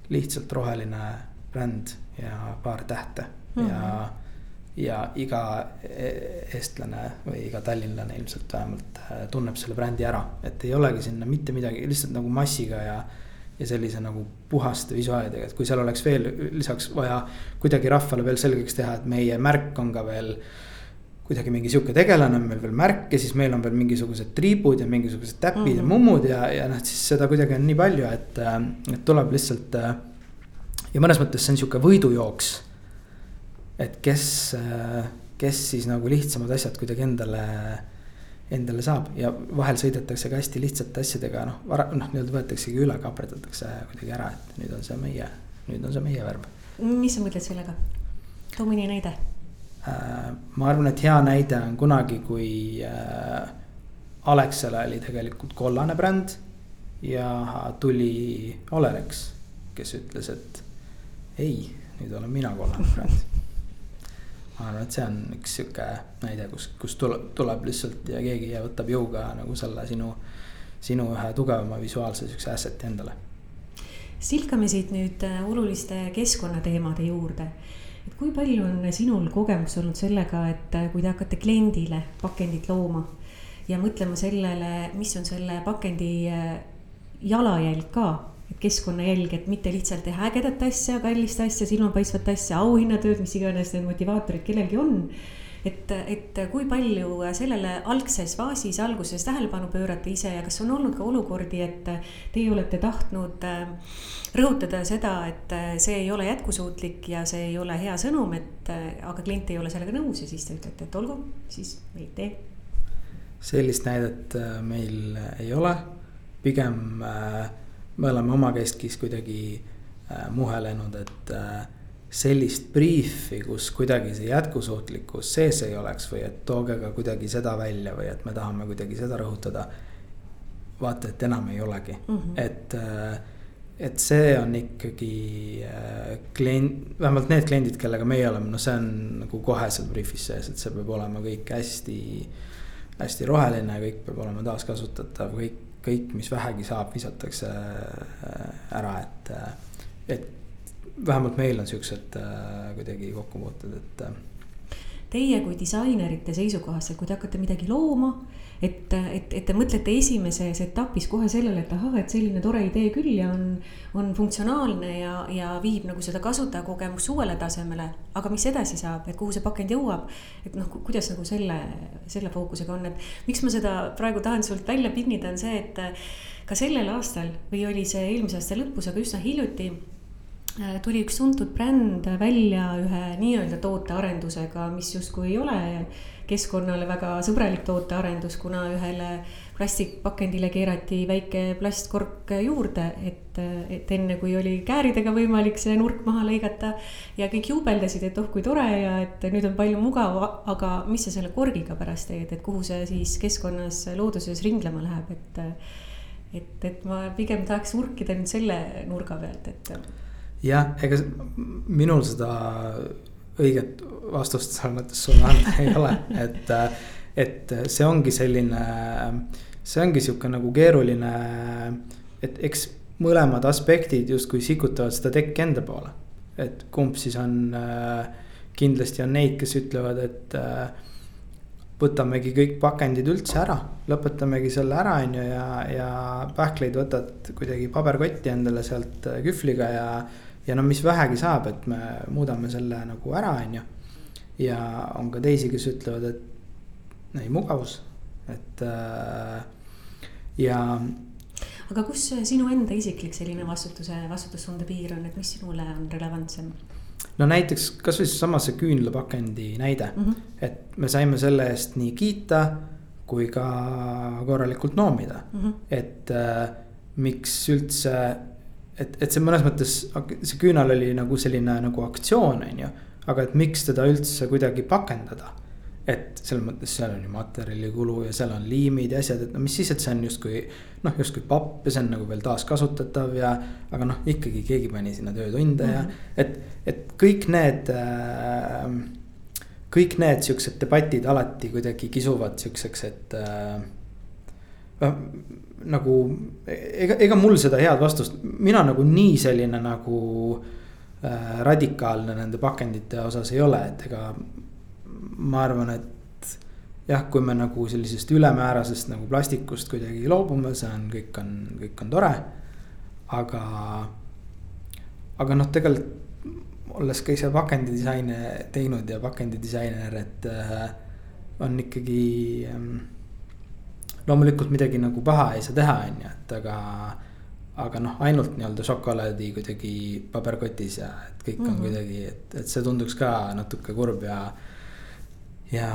lihtsalt roheline bränd ja paar tähte mm -hmm. ja ja iga e-, eestlane või iga tallinlane ilmselt vähemalt äh, tunneb selle brändi ära, et ei olegi sinna mitte midagi, lihtsalt nagu massiga ja. Ja sellise nagu puhaste visuaalidega, et kui seal oleks veel lisaks vaja kuidagi rahvale veel selgeks teha, et meie märk on ka veel kuidagi mingi sihuke tegelane on meil veel märk ja siis meil on veel mingisugused triibud ja mingisugused täpid mm -hmm. ja mummud ja, ja noh, siis seda kuidagi on nii palju, et, et tuleb lihtsalt. Ja mõnes mõttes see on sihuke võidujooks et kes, kes siis nagu lihtsamad asjad kuidagi endale, endale saab ja vahel sõidetakse ka hästi lihtsate asjadega, noh, noh, nii-öelda võetaksegi üle, kaaperdatakse kuidagi ära, et nüüd on see meie, nüüd on see meie värv. mis sa mõtled sellega? too mõni näide äh,. ma arvan, et hea näide on kunagi, kui äh, Alexela oli tegelikult kollane bränd ja tuli Olerex, kes ütles, et ei, nüüd olen mina kollane bränd ma arvan, et see on üks sihuke näide, kus, kus tuleb, tuleb lihtsalt ja keegi ja võtab jõuga nagu selle sinu, sinu ühe tugevama visuaalse siukse asset'i endale. silkame siit nüüd äh, oluliste keskkonnateemade juurde. et kui palju on sinul kogemus olnud sellega, et äh, kui te hakkate kliendile pakendit looma ja mõtlema sellele, mis on selle pakendi äh, jalajälg ka keskkonnajälg, et mitte lihtsalt teha ägedat asja, kallist asja, silmapaistvat asja, auhinnatööd, mis iganes need motivaatorid kellelgi on. et, et kui palju sellele algses faasis, alguses tähelepanu pöörata ise ja kas on olnud ka olukordi, et teie olete tahtnud äh, rõhutada seda, et see ei ole jätkusuutlik ja see ei ole hea sõnum, et aga klient ei ole sellega nõus ja siis te ütlete, et olgu, siis ei tee. sellist näidet äh, meil ei ole, pigem äh, me oleme omakeskis kuidagi äh, muhelenud, et äh, sellist briifi, kus kuidagi see jätkusuutlikkus sees ei oleks või et tooge ka kuidagi seda välja või et me tahame kuidagi seda rõhutada. vaata, et enam ei olegi mm, -hmm. et äh, et see on ikkagi klient, vähemalt need kliendid, kellega meie oleme, no see on nagu kohe seal briifis sees, et see peab olema kõik hästi. hästi roheline, kõik peab olema taaskasutatav, kõik kõik, mis vähegi saab, visatakse äh, ära, et. Äh, et vähemalt meil on siuksed äh, kuidagi kokkupuuted, et teie kui disainerite seisukohast, et kui te hakkate midagi looma, et, et, et te mõtlete esimeses etapis kohe sellele, et ahah, et selline tore idee küll ja on, on funktsionaalne ja, ja viib nagu seda kasutajakogemust uuele tasemele. aga mis edasi saab, et kuhu see pakend jõuab, et noh, kuidas nagu selle, selle fookusega on, et miks ma seda praegu tahan sult välja pinnida, on see, et ka sellel aastal või oli see eelmise aasta lõpus, aga üsna hiljuti Äh, tuli üks tuntud bränd välja ühe nii-öelda tootearendusega, mis justkui ei ole keskkonnale väga sõbralik tootearendus, kuna ühele plastikpakendile keerati väike plastkork juurde, et, et enne kui oli kääridega võimalik see nurk maha lõigata. ja kõik juubeldasid, et oh kui tore ja et nüüd on palju mugavam, aga mis sa selle korgiga pärast teed, et kuhu see siis keskkonnas, looduses ringlema läheb, et. et, et ma pigem tahaks urkida nüüd selle nurga pealt, et jah, ega minul seda õiget vastust selles mõttes sulle anda ei ole, et, et see ongi selline, see ongi sihuke nagu keeruline, et eks mõlemad aspektid justkui sikutavad seda tekki enda poole. et kumb siis on, kindlasti on neid, kes ütlevad, et võtamegi kõik pakendid üldse ära, lõpetamegi selle ära, on ju, ja, ja pähkleid võtad kuidagi paberkotti endale sealt kühvliga ja ja no mis vähegi saab, et me muudame selle nagu ära, on ju. ja on ka teisi, kes ütlevad, et ei mugavus, et äh, ja. aga kus sinu enda isiklik selline vastutuse, vastutustunde piir on, et mis sinule on relevantsem? no näiteks kasvõi seesama see küünlapakendi näide mm, -hmm. et me saime selle eest nii kiita kui ka korralikult noomida mm, -hmm. et äh, miks üldse et, et see mõnes mõttes, see küünal oli nagu selline nagu aktsioon, on ju. aga et miks teda üldse kuidagi pakendada. et selles mõttes seal on ju materjalikulu ja seal on liimid ja asjad, et no mis siis, et see on justkui. noh, justkui papp ja see on nagu veel taaskasutatav ja, aga noh, ikkagi keegi pani sinna töötunde ja mm, -hmm. et, et kõik need äh, kõik need siuksed debatid alati kuidagi kisuvad siukseks, et äh, nagu ega, ega mul seda head vastust, mina nagu nii selline nagu äh, radikaalne nende pakendite osas ei ole, et ega ma arvan, et jah, kui me nagu sellisest ülemäärasest nagu plastikust kuidagi loobume, see on, kõik on, kõik on tore. aga, aga noh, tegelikult olles ka ise pakendidisaine teinud ja pakendidisainer, et äh, on ikkagi äh, loomulikult midagi nagu paha ei saa teha, on ju, et aga. aga noh, ainult nii-öelda šokolaadi kuidagi paberkotis ja et kõik on mm -hmm. kuidagi, et, et see tunduks ka natuke kurb ja. ja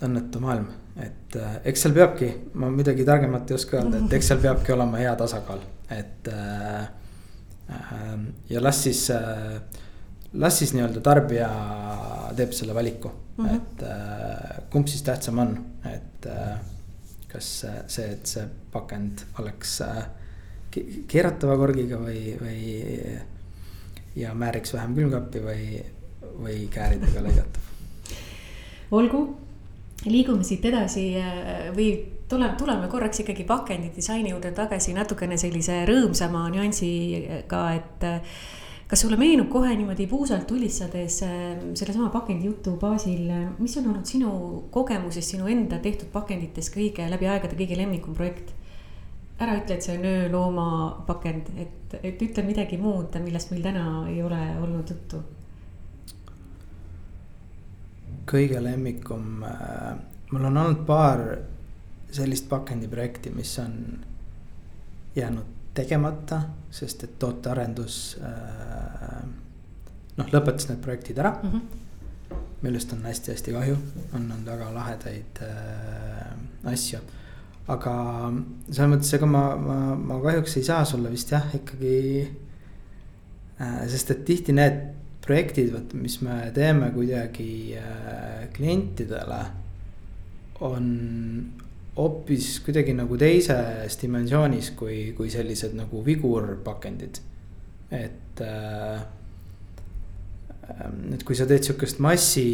õnnetu maailm, et äh, eks seal peabki, ma midagi targemat ei oska öelda, et eks seal peabki olema hea tasakaal, et äh ja las siis äh, las siis nii-öelda tarbija teeb selle valiku mm, -hmm. et äh, kumb siis tähtsam on, et äh, kas see, et see pakend oleks äh, keeratava korgiga või, või. ja määriks vähem külmkappi või, või kääridega lõigatav. olgu, liigume siit edasi äh, või tule, tuleme korraks ikkagi pakendi disaini juurde tagasi natukene sellise rõõmsama nüansiga, et kas sulle meenub kohe niimoodi puusalt tulistades äh, sellesama pakendi jutu baasil, äh, mis on olnud sinu kogemuses sinu enda tehtud pakendites kõige läbi aegade kõige lemmikum projekt? ära ütle, et see on öölooma pakend, et, et ütle midagi muud, millest meil täna ei ole olnud juttu. kõige lemmikum äh,, mul on olnud paar sellist pakendiprojekti, mis on jäänud tegemata, sest et tootearendus äh, noh, lõpetas need projektid ära mm. -hmm millest on hästi-hästi kahju, on olnud väga lahedaid äh, asju. aga selles mõttes, ega ma, ma, ma kahjuks ei saa sulle vist jah, ikkagi äh,. sest et tihti need projektid, vot mis me teeme kuidagi äh, klientidele. on, hoopis kuidagi nagu teises dimensioonis kui, kui sellised nagu vigurpakendid. et äh,, et kui sa teed sihukest massi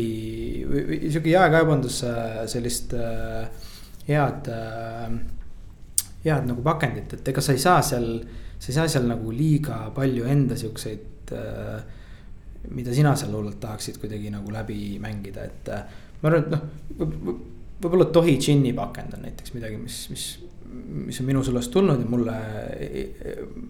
või, või sihuke jaekaubandus sellist äh, head äh,, head nagu pakendit, et ega sa ei saa seal sa ei saa seal nagu liiga palju enda siukseid äh, mida sina seal hullult tahaksid kuidagi nagu läbi mängida, et ma arvan, et noh, võib-olla tohi džinni pakend on näiteks midagi, mis, mis, mis on minu sulest tulnud ja mulle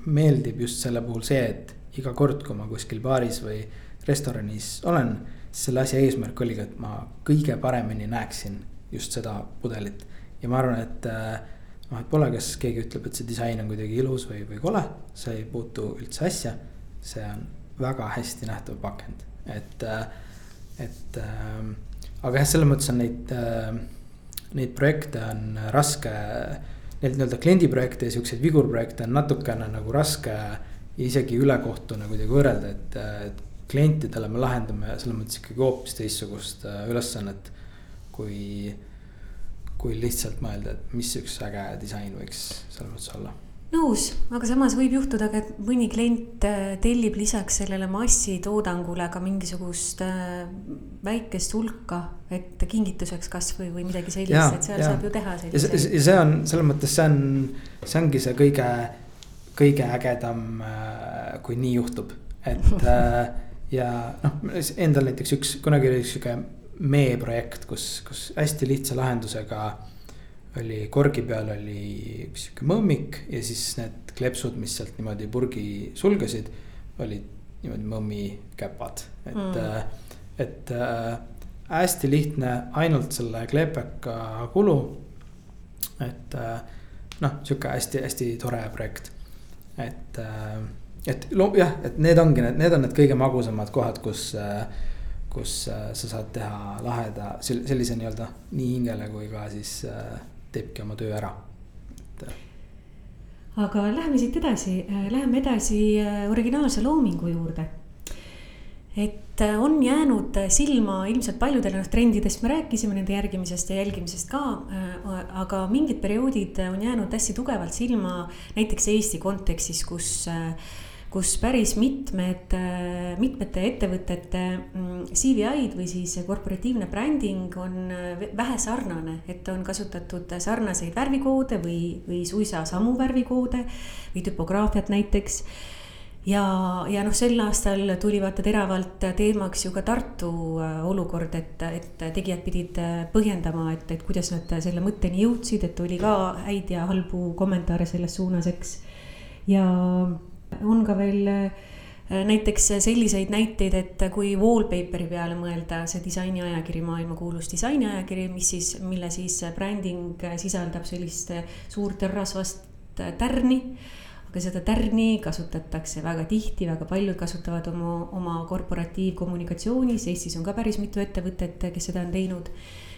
meeldib just selle puhul see, et iga kord, kui ma kuskil baaris või restoranis olen, selle asja eesmärk oligi, et ma kõige paremini näeksin just seda pudelit. ja ma arvan, et noh, et pole, kas keegi ütleb, et see disain on kuidagi ilus või, või kole, see ei puutu üldse asja. see on väga hästi nähtav pakend, et, äh, et äh, aga jah, selles mõttes on neid, äh, neid projekte on raske. Neid nii-öelda kliendiprojekte ja siukseid vigurprojekte on natukene nagu raske isegi ülekohtuna kuidagi võrrelda, et, et klientidele me lahendame selles mõttes ikkagi hoopis teistsugust ülesannet. kui, kui lihtsalt mõelda, et mis üks äge disain võiks selles mõttes olla nõus, aga samas võib juhtuda ka, et mõni klient äh, tellib lisaks sellele massitoodangule ka mingisugust äh, väikest hulka, et kingituseks kasvõi või midagi sellist, et seal ja. saab ju teha selliseid. ja see on selles mõttes, see on, see ongi see kõige, kõige ägedam, äh, kui nii juhtub, et ja noh, endal näiteks üks, kunagi oli sihuke mee-projekt, kus, kus hästi lihtsa lahendusega oli korgi peal oli sihuke mõmmik ja siis need kleepsud, mis sealt niimoodi purgi sulgesid, olid niimoodi mõmmi käpad, et mm., et äh, hästi lihtne, ainult selle kleepeka kulu. et äh, noh, sihuke hästi-hästi tore projekt, et et jah, et need ongi need, need on need kõige magusamad kohad, kus kus sa saad teha laheda sellise nii-öelda nii hingele kui ka siis teebki oma töö ära, aga läheme siit edasi, läheme edasi äh, originaalse loomingu juurde. et äh, on jäänud silma ilmselt paljudele noh trendidest me rääkisime nende järgimisest ja jälgimisest ka. Äh, aga mingid perioodid on jäänud hästi tugevalt silma näiteks Eesti kontekstis, kus kus päris mitmed, mitmete ettevõtete mm, CVI-d või siis korporatiivne bränding on äh, vähe sarnane, et on kasutatud sarnaseid värvikoode või, või suisa samu värvikoode või tüpograafiat näiteks ja, ja noh, sel aastal tuli vaata teravalt teemaks ju ka Tartu äh, olukord, et, et tegijad pidid äh, põhjendama, et, et kuidas nad selle mõtteni jõudsid, et oli ka häid ja halbu kommentaare selles suunas, eks. ja on ka veel äh, näiteks selliseid näiteid, et kui wallpaper'i peale mõelda, see disainiajakiri, maailmakuulus disainiajakiri, mis siis, mille siis bränding sisaldab sellist suurt rasvast tärni aga seda tärni kasutatakse väga tihti, väga paljud kasutavad oma, oma korporatiivkommunikatsioonis, Eestis on ka päris mitu ettevõtet, kes seda on teinud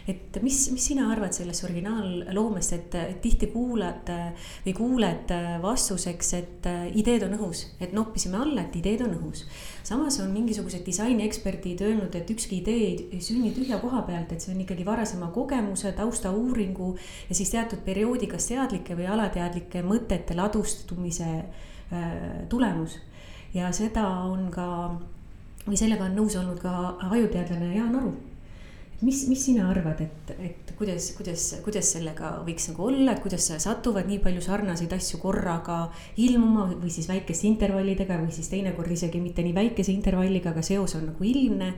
et mis, mis sina arvad sellest originaalloomest, et tihti kuulad või kuuled vastuseks, et ideed on õhus, et noppisime alla, et ideed on õhus. samas on mingisugused disainieksperdid öelnud, et ükski idee ei sünni tühja koha pealt, et see on ikkagi varasema kogemuse, taustauuringu ja siis teatud perioodi kas teadlike või alateadlike mõtete ladustumise äh, tulemus. ja seda on ka või sellega on nõus olnud ka ajuteadlane Jaan Aru mis, mis sina arvad, et, et kuidas, kuidas, kuidas sellega võiks nagu olla, et kuidas satuvad nii palju sarnaseid asju korraga ilmuma või siis väikeste intervallidega või siis teinekord isegi mitte nii väikese intervalliga, aga seos on nagu ilmne.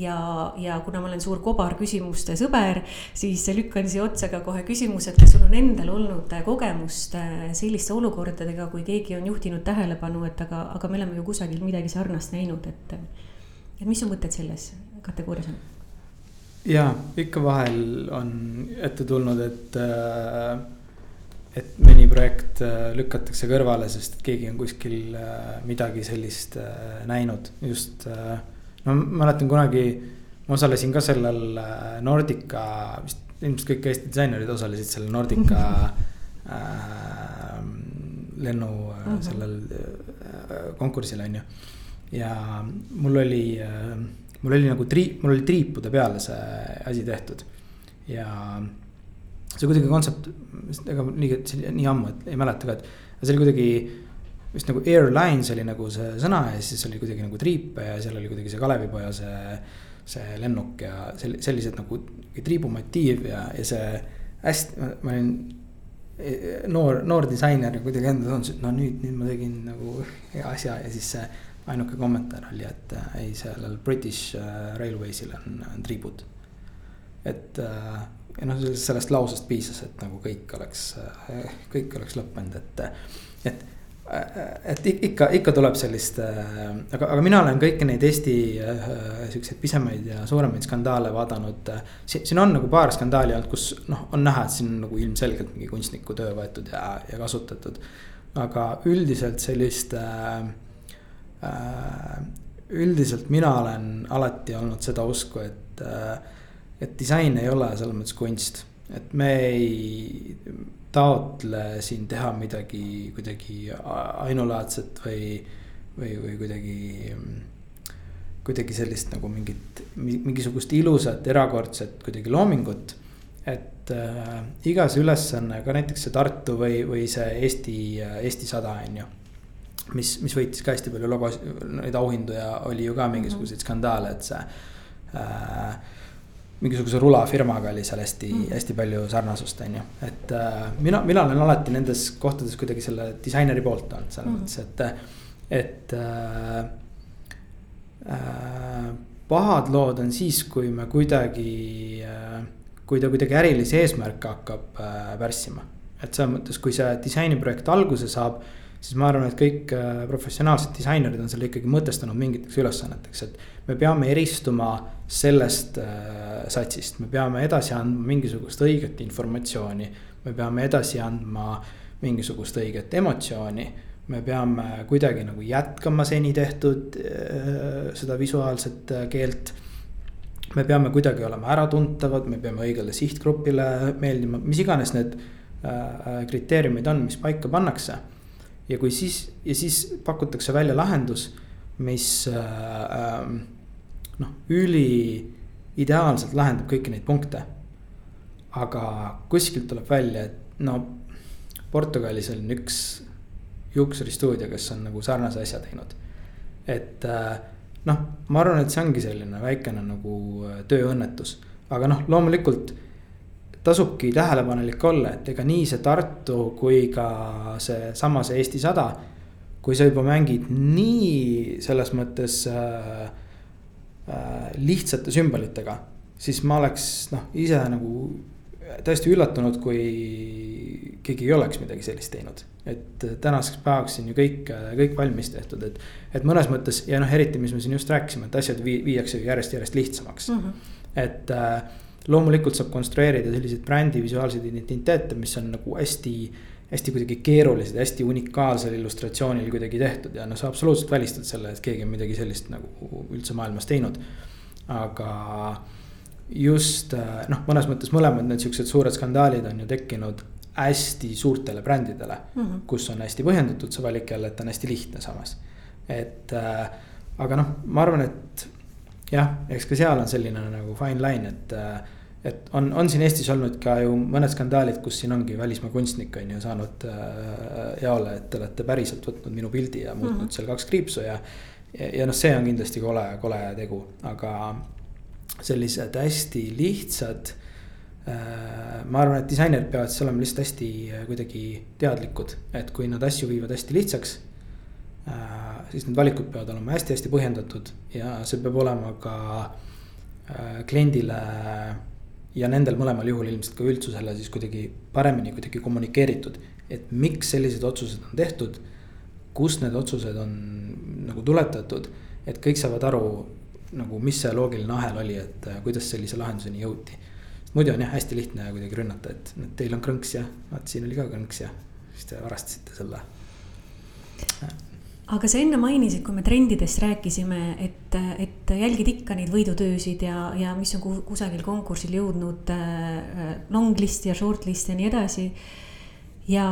ja, ja kuna ma olen suur kobarküsimuste sõber, siis lükkan siia otsa ka kohe küsimuse, et kas sul on endal olnud kogemust äh, selliste olukordadega, kui keegi on juhtinud tähelepanu, et aga, aga me oleme ju kusagil midagi sarnast näinud, et. et mis su mõtted selles kategoorias on? Ja ikka vahel on ette tulnud, et, äh, et mõni projekt äh, lükatakse kõrvale, sest keegi on kuskil äh, midagi sellist näinud, just. no ma mäletan kunagi, ma osalesin ka sellel Nordica, vist ilmselt kõik Eesti disainerid osalesid sellel Nordica [laughs] äh, lennu sellel äh, konkursil on ju. ja mul oli äh, mul oli nagu tri-, mul oli triipude peale see asi tehtud. Ja see kuidagi kontsept, ega nii, nii ammu, et ei mäleta ka, et see oli kuidagi vist nagu airlines oli nagu see sõna ja siis oli kuidagi nagu triipe ja seal oli kuidagi see Kalevipoja see, see lennuk ja sellised nagu triibumotiiv ja, ja see hästi, ma olin noor, noor disainer ja kuidagi enda tundus, et no nüüd, nüüd ma tegin nagu hea asja ja siis see ainuke kommentaar oli, et äh, ei, sellel British äh, Railwaysil on, on triibud. et äh, ja noh, sellest lausest piisas, et nagu kõik oleks, kõik oleks lõppenud, et, et et ikka, ikka tuleb sellist, aga, aga mina olen kõiki neid Eesti siukseid pisemaid ja suuremaid skandaale vaadanud. siin on nagu paar skandaali olnud, kus noh, on näha, et siin on nagu ilmselgelt mingi kunstniku töö võetud ja, ja kasutatud. aga üldiselt sellist äh, Äh, üldiselt mina olen alati olnud seda usku, et, äh, et disain ei ole selles mõttes kunst. et me ei taotle siin teha midagi kuidagi ainulaadset või, või, või kuidagi. kuidagi sellist nagu mingit, mingisugust ilusat, erakordset kuidagi loomingut. et äh, igas ülesanne, ka näiteks see Tartu või, või see Eesti, Eesti sada on ju mis, mis võitis ka hästi palju logos, neid auhindu ja oli ju ka mingisuguseid mhm. skandaale, et see äh,. mingisuguse rulafirmaga oli seal hästi mm., hästi palju sarnasust, on ju, et äh, mina, mina olen alati nendes kohtades kuidagi selle disaineri poolt olnud selles mm. mõttes, et, et äh, äh, pahad lood on siis, kui me kuidagi äh,, kui ta kuidagi ärilisi eesmärke hakkab äh, pärssima. et selles mõttes, kui see disainiprojekt alguse saab siis ma arvan, et kõik äh, professionaalsed disainerid on selle ikkagi mõtestanud mingiteks ülesanneteks, et. me peame eristuma sellest äh, satsist, me peame edasi andma mingisugust õiget informatsiooni. me peame edasi andma mingisugust õiget emotsiooni. me peame kuidagi nagu jätkama seni tehtud äh, seda visuaalset keelt me peame kuidagi olema äratuntavad, me peame õigele sihtgrupile meeldima, mis iganes need kriteeriumid on, mis paika pannakse ja kui siis ja siis pakutakse välja lahendus, mis äh, noh, üli ideaalselt lahendab kõiki neid punkte. aga kuskilt tuleb välja, et no Portugalis on üks juuksuristuudio, kes on nagu sarnase asja teinud. et äh, noh, ma arvan, et see ongi selline väikene nagu äh, tööõnnetus, aga noh, loomulikult tasubki tähelepanelik olla, et ega nii see Tartu kui ka seesama see Eesti sada. kui sa juba mängid nii selles mõttes äh, äh, lihtsate sümbolitega, siis ma oleks noh, ise nagu täiesti üllatunud, kui keegi ei oleks midagi sellist teinud. et tänaseks päevaks on ju kõik, kõik valmis tehtud, et, et mõnes mõttes ja noh, eriti, mis me siin just rääkisime, et asjad vii, viiakse järjest, järjest lihtsamaks mm. -hmm. et äh, loomulikult saab konstrueerida selliseid brändi visuaalseid identiteete, mis on nagu hästi hästi kuidagi keerulised, hästi unikaalsel illustratsioonil kuidagi tehtud ja noh, sa absoluutselt välistad selle, et keegi on midagi sellist nagu üldse maailmas teinud. aga just noh, mõnes mõttes mõlemad need siuksed suured skandaalid on ju tekkinud hästi suurtele brändidele mm. -hmm. kus on hästi põhjendatud see valik jälle, et on hästi lihtne samas. et äh, aga noh, ma arvan, et jah, eks ka seal on selline nagu fine line, et. et on, on siin Eestis olnud ka ju mõned skandaalid, kus siin ongi välismaa kunstnik on ju saanud äh, jaole, et te olete päriselt võtnud minu pildi ja muutnud mm -hmm. seal kaks kriipsu ja. ja, ja noh, see on kindlasti kole, kole tegu, aga sellised hästi lihtsad äh, ma arvan, et disainerid peavad siis olema lihtsalt hästi äh, kuidagi teadlikud, et kui nad asju viivad hästi lihtsaks Äh, siis need valikud peavad olema hästi-hästi põhjendatud ja see peab olema ka äh, kliendile ja nendel mõlemal juhul ilmselt ka üldsusele siis kuidagi paremini kuidagi kommunikeeritud. et miks sellised otsused on tehtud, kust need otsused on nagu tuletatud, et kõik saavad aru nagu, mis see loogiline ahel oli, et äh, kuidas sellise lahenduseni jõuti. muidu on jah, hästi lihtne kuidagi rünnata, et teil on krõnks ja vaat siin oli ka krõnks ja siis te varastasite selle aga sa enne mainisid, kui me trendidest rääkisime, et, et jälgid ikka neid võidutöösid ja, ja mis on kusagil konkursil jõudnud äh, long list ja short list ja nii edasi ja,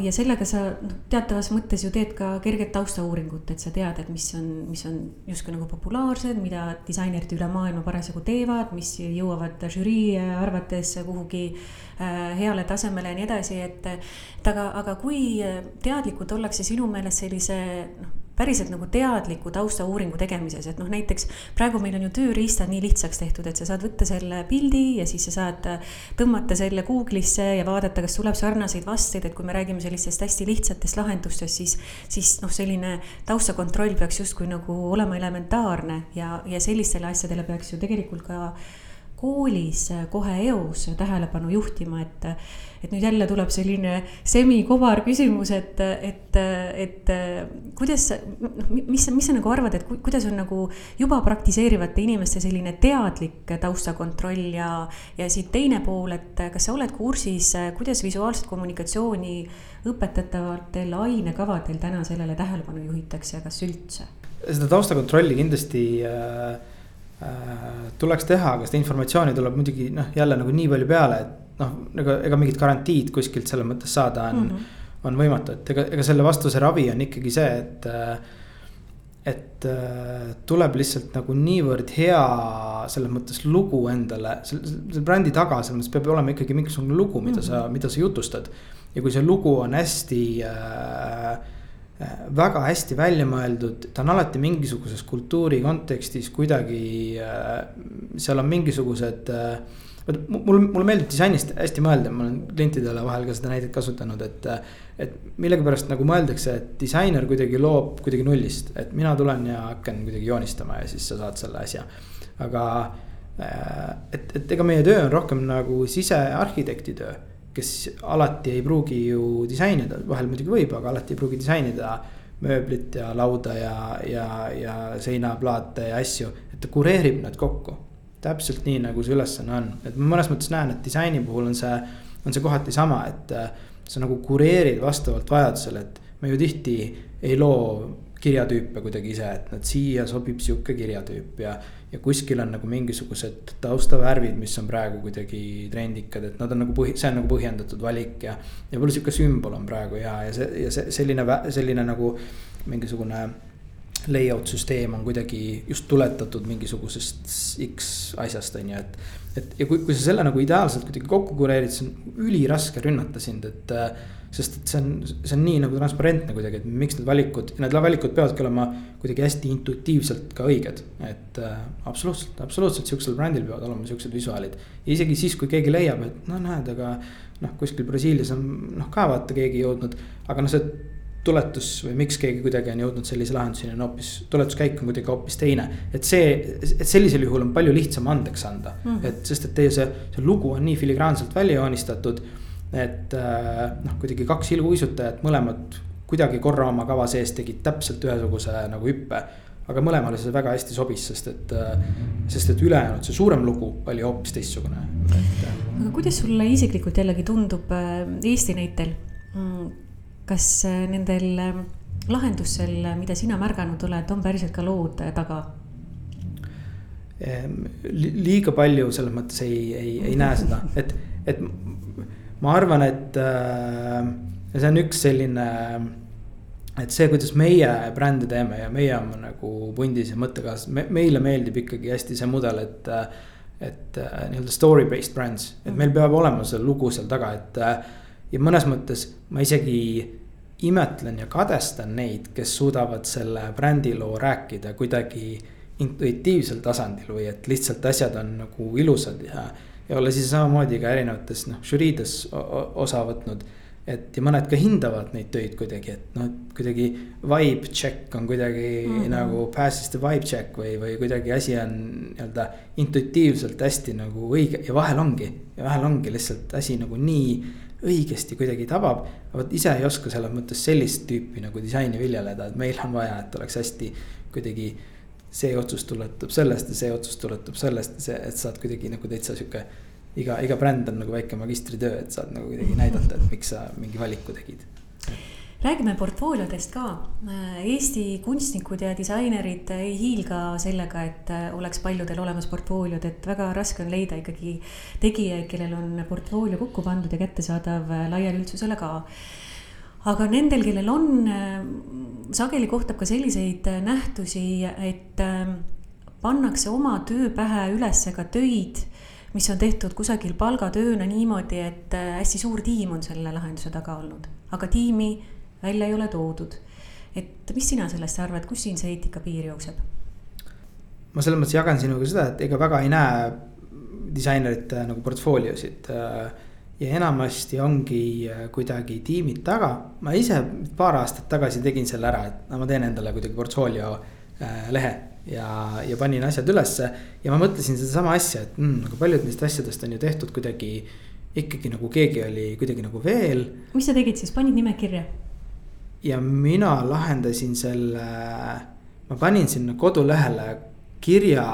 ja sellega sa noh, teatavas mõttes ju teed ka kerget taustauuringut, et sa tead, et mis on, mis on justkui nagu populaarsed, mida disainerid üle maailma parasjagu teevad, mis jõuavad žürii arvates kuhugi äh, heale tasemele ja nii edasi, et. et aga, aga kui teadlikud ollakse sinu meelest sellise noh päriselt nagu teadliku taustauuringu tegemises, et noh, näiteks praegu meil on ju tööriistad nii lihtsaks tehtud, et sa saad võtta selle pildi ja siis sa saad tõmmata selle Google'isse ja vaadata, kas tuleb sarnaseid vasteid, et kui me räägime sellistest hästi lihtsatest lahendustest, siis, siis noh, selline taustakontroll peaks justkui nagu olema elementaarne ja, ja sellistele asjadele peaks ju tegelikult ka koolis kohe eos tähelepanu juhtima, et, et nüüd jälle tuleb selline semikobar küsimus, et, et, et kuidas, noh, mis, mis sa nagu arvad, et kuidas on nagu juba praktiseerivate inimeste selline teadlik taustakontroll ja, ja siit teine pool, et kas sa oled kursis, kuidas visuaalset kommunikatsiooni õpetatavatel ainekavadel täna sellele tähelepanu juhitakse ja kas üldse? seda taustakontrolli kindlasti äh Äh, tuleks teha, aga seda informatsiooni tuleb muidugi noh, jälle nagu nii palju peale, et noh, ega, ega mingit garantiid kuskilt selles mõttes saada on mm, -hmm. on võimatu, et ega, ega selle vastuse ravi on ikkagi see, et. et äh, tuleb lihtsalt nagu niivõrd hea selles mõttes lugu endale, selle, brändi taga, selles mõttes peab olema ikkagi mingisugune lugu, mida mm -hmm. sa, mida sa jutustad. ja kui see lugu on hästi äh, Äh, väga hästi välja mõeldud, ta on alati mingisuguses kultuuri kontekstis kuidagi, äh, seal on mingisugused. Äh, mul, mulle meeldib disainist hästi mõelda, ma olen klientidele vahel ka seda näidet kasutanud, et. et millegipärast nagu mõeldakse, et disainer kuidagi loob kuidagi nullist, et mina tulen ja hakkan kuidagi joonistama ja siis sa saad selle asja. aga et, et ega meie töö on rohkem nagu sisearhitekti töö kes alati ei pruugi ju disainida, vahel muidugi võib, aga alati ei pruugi disainida mööblit ja lauda ja, ja, ja seinaplaate ja asju, et ta kureerib need kokku. täpselt nii, nagu see ülesanne on, et ma mõnes mõttes näen, et disaini puhul on see, on see kohati sama, et äh, sa nagu kureerid vastavalt vajadusele, et me ju tihti ei loo kirjatüüpe kuidagi ise, et nad siia sobib sihuke kirjatüüp ja ja kuskil on nagu mingisugused taustavärvid, mis on praegu kuidagi trendikad, et nad on nagu põhi, see on nagu põhjendatud valik ja. ja võib-olla sihuke sümbol on praegu hea ja see ja see selline, selline nagu mingisugune layout süsteem on kuidagi just tuletatud mingisugusest X asjast, on ju, et. et ja kui, kui sa selle nagu ideaalselt kuidagi kokku kureerid, siis on üliraske rünnata sind, et sest et see on, see on nii nagu transparentne kuidagi, et miks need valikud, need valikud peavadki olema kuidagi hästi intuitiivselt ka õiged. et äh, absoluutselt, absoluutselt sihukesel brändil peavad olema sihukesed visuaalid. ja isegi siis, kui keegi leiab, et no näed, aga noh, kuskil Brasiilias on noh ka vaata keegi jõudnud, aga noh, see tuletus või miks keegi kuidagi on jõudnud sellise lahenduseni on hoopis, tuletuskäik on kuidagi hoopis teine. et see, et sellisel juhul on palju lihtsam andeks anda mm, -hmm. et sest, et teie see, see lugu on nii filigraanselt välja joonistatud et äh, noh, kuidagi kaks ilguisutajat, mõlemad kuidagi korra oma kava sees tegid täpselt ühesuguse nagu hüppe. aga mõlemale see väga hästi sobis, sest et, äh, sest et ülejäänud, see suurem lugu oli hoopis teistsugune. Äh, aga kuidas sulle isiklikult jällegi tundub Eesti näitel? Mm, kas nendel lahendustel, mida sina märganud oled, on päriselt ka lood taga? Ehm, liiga palju selles mõttes ei, ei, ei näe seda, et, et ma arvan, et äh, see on üks selline, et see, kuidas meie brände teeme ja meie oleme nagu pundis ja mõttekaaslased me,, meile meeldib ikkagi hästi see mudel, et. et äh, nii-öelda story based brands, et meil peab olema see lugu seal taga, et äh, ja mõnes mõttes ma isegi imetlen ja kadestan neid, kes suudavad selle brändiloo rääkida kuidagi intuitiivsel tasandil või et lihtsalt asjad on nagu ilusad ja ja olles ise samamoodi ka erinevates noh žüriides osa võtnud. et ja mõned ka hindavad neid töid kuidagi, et noh, kuidagi vibe check on kuidagi mm -hmm. nagu passes the vibe check või, või kuidagi asi on nii-öelda intuitiivselt hästi nagu õige ja vahel ongi. ja vahel ongi lihtsalt asi nagu nii õigesti kuidagi tabab. vot ise ei oska selles mõttes sellist tüüpi nagu disaini viljeleda, et meil on vaja, et oleks hästi kuidagi see otsus tuletub sellest ja see otsus tuletub sellest see, et saad kuidagi nagu täitsa sihuke. iga, iga bränd on nagu väike magistritöö, et saad nagu kuidagi näidata, et miks sa mingi valiku tegid räägime portfooliodest ka. Eesti kunstnikud ja disainerid ei hiilga sellega, et oleks paljudel olemas portfooliod, et väga raske on leida ikkagi tegijaid, kellel on portfoolio kokku pandud ja kättesaadav laiali üldsusele ka aga nendel, kellel on, äh, sageli kohtab ka selliseid äh, nähtusi, et ähm, pannakse oma töö pähe üles ka töid, mis on tehtud kusagil palgatööna niimoodi, et äh, hästi suur tiim on selle lahenduse taga olnud, aga tiimi välja ei ole toodud et mis sina sellest arvad, kus siin see eetikapiir jookseb? ma selles mõttes jagan sinuga seda, et ega väga ei näe disainerite nagu portfooliosid. Ja enamasti ongi kuidagi tiimid taga, ma ise paar aastat tagasi tegin selle ära, et no ma teen endale kuidagi portfoolio äh, lehe ja, ja panin asjad ülesse. ja ma mõtlesin sedasama asja, et mm, nagu paljud neist asjadest on ju tehtud kuidagi ikkagi nagu keegi oli kuidagi nagu veel. mis sa tegid siis, panid nime kirja? ja mina lahendasin selle, ma panin sinna kodulehele kirja,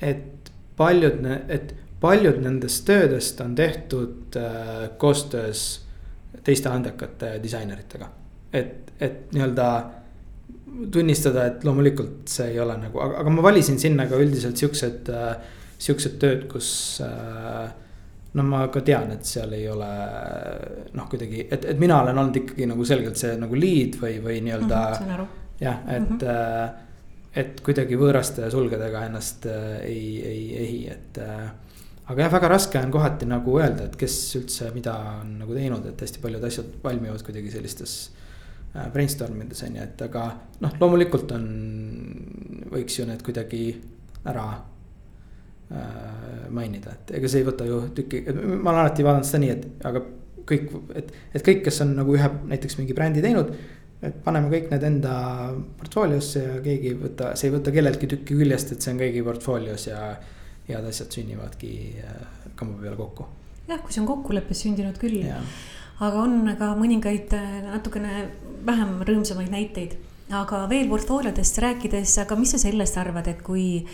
et paljud, et paljud nendest töödest on tehtud äh, koostöös teiste andekate disaineritega. et, et nii-öelda tunnistada, et loomulikult see ei ole nagu, aga, ma valisin sinna ka üldiselt siuksed äh,, siuksed tööd, kus äh, no ma ka tean, et seal ei ole noh, kuidagi, et, et mina olen olnud ikkagi nagu selgelt see nagu lead või, või nii-öelda mm. -hmm, jah, et mm, -hmm. et kuidagi võõraste sulgedega ennast ei, ei ehi, et aga jah, väga raske on kohati nagu öelda, et kes üldse mida on nagu teinud, et hästi paljud asjad valmivad kuidagi sellistes äh, brainstorm ides on ju, et aga noh, loomulikult on, võiks ju need kuidagi ära äh, mainida, et ega see ei võta ju tükki, ma olen alati vaadanud seda nii, et aga kõik, et, et kõik, kes on nagu ühe näiteks mingi brändi teinud. et paneme kõik need enda portfooliosse ja keegi ei võta, see ei võta kelleltki tükki küljest, et see on kõigi portfoolios ja head asjad sünnivadki äh, kamba peale kokku. jah, kui see on kokkuleppes sündinud küll. aga on ka mõningaid äh, natukene vähem rõõmsamaid näiteid. aga veel portfooliodest rääkides, aga mis sa sellest arvad, et kui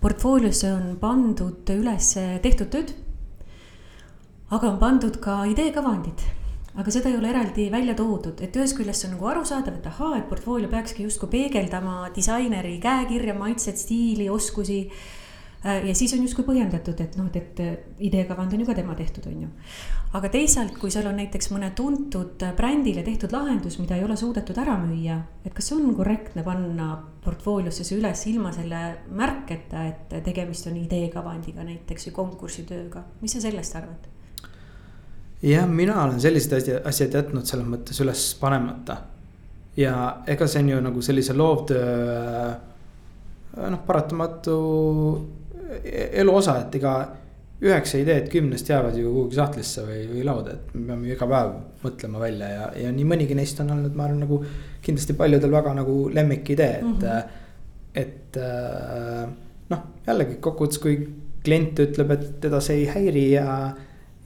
portfooliosse on pandud üles tehtud tööd, aga on pandud ka ideekavandid aga seda ei ole eraldi välja toodud, et ühest küljest on nagu arusaadav, et ahaa, et portfoolio peakski justkui peegeldama disaineri käekirja, maitset, stiili, oskusi Äh, ja siis on justkui põhjendatud, et noh, et, et äh, ideekavand on ju ka tema tehtud, on ju. aga teisalt, kui seal on näiteks mõne tuntud äh, brändile tehtud lahendus, mida ei ole suudetud ära müüa, et kas on korrektne panna portfooliosse see üles ilma selle märketa, et tegemist on ideekavandiga näiteks või konkursitööga, mis sa sellest arvad? jah, mina olen sellised asjad, asjad jätnud selles mõttes üles panemata. ja ega see on ju nagu sellise loovtöö noh, paratamatu elu osa, et ega üheksa ideed kümnest jäävad ju kuhugi sahtlisse või, või lauda, et me peame ju iga päev mõtlema välja ja, ja nii mõnigi neist on olnud, ma arvan, nagu kindlasti paljudel väga nagu lemmikidee, et mm, -hmm. et äh, noh, jällegi kokkuvõttes, kui klient ütleb, et teda see ei häiri ja,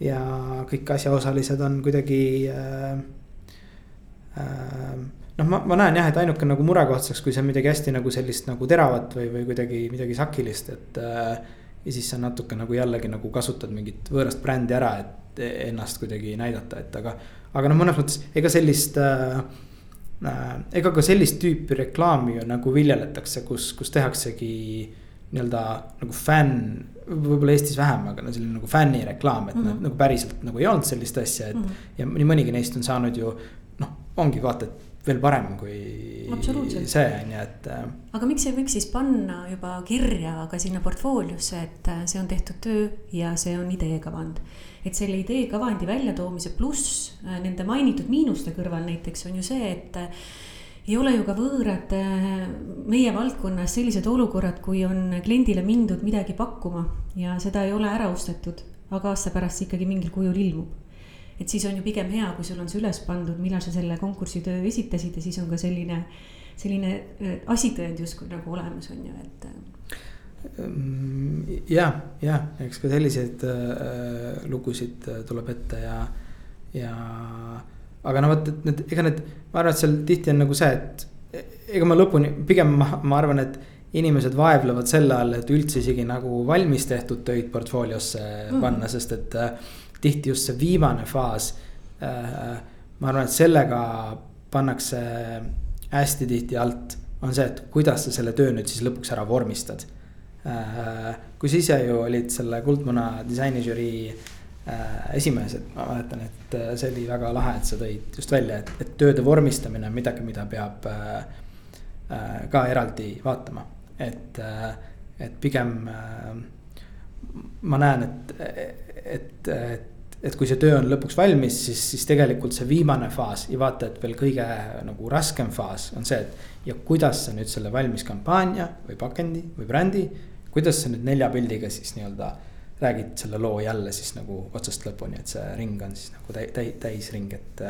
ja kõik asjaosalised on kuidagi äh, äh, noh, ma, ma näen jah, et ainuke nagu murekoht saaks, kui see on midagi hästi nagu sellist nagu teravat või, või kuidagi midagi sakilist, et äh,. ja siis sa natuke nagu jällegi nagu kasutad mingit võõrast brändi ära, et ennast kuidagi näidata, et aga. aga noh, mõnes mõttes ega sellist äh, äh,, ega ka sellist tüüpi reklaami ju nagu viljeletakse, kus, kus tehaksegi nii-öelda nagu fänn, võib-olla Eestis vähem, aga no selline nagu fännireklaam, et mm -hmm. nagu päriselt nagu ei olnud sellist asja, et mm. -hmm. ja nii mõnigi neist on saanud ju noh, ongi vaata, et veel parem kui see on ju, et. Äh, aga miks ei võiks siis panna juba kirja ka sinna portfooliosse, et äh, see on tehtud töö ja see on ideekavand. et selle ideekavandi väljatoomise pluss äh, nende mainitud miinuste kõrval näiteks on ju see, et ei ole ju ka võõrad meie valdkonnas sellised olukorrad, kui on kliendile mindud midagi pakkuma ja seda ei ole ära ostetud, aga aasta pärast ikkagi mingil kujul ilmub et siis on ju pigem hea, kui sul on see üles pandud, millal sa selle konkursitöö esitasid ja siis on ka selline, selline äh, asitõend justkui nagu olemas, on ju, et ja, ja eks ka selliseid äh, lugusid äh, tuleb ette ja, ja. aga no vot, et need, ega need, ma arvan, et seal tihti on nagu see, et ega ma lõpuni, pigem ma, ma arvan, et inimesed vaevlevad selle all, et üldse isegi nagu valmis tehtud töid portfooliosse mm panna, sest et äh, tihti just see viimane faas. Äh, ma arvan, et sellega pannakse hästi tihti alt, on see, et kuidas sa selle töö nüüd siis lõpuks ära vormistad. Äh, kui sa ise ju olid selle Kuldmuna disainižürii äh, esimees, et ma mäletan, et see oli väga lahe, et sa tõid just välja, et, et tööde vormistamine on midagi, mida peab ka eraldi vaatama, et, et pigem ma näen, et, et, et et kui see töö on lõpuks valmis, siis, siis tegelikult see viimane faas ja vaata, et veel kõige nagu raskem faas on see, et. ja kuidas sa nüüd selle valmis kampaania või pakendi või brändi, kuidas sa nüüd nelja pildiga siis nii-öelda räägid selle loo jälle siis nagu otsast lõpuni, et see ring on siis nagu täi-, täi-, täisring, et.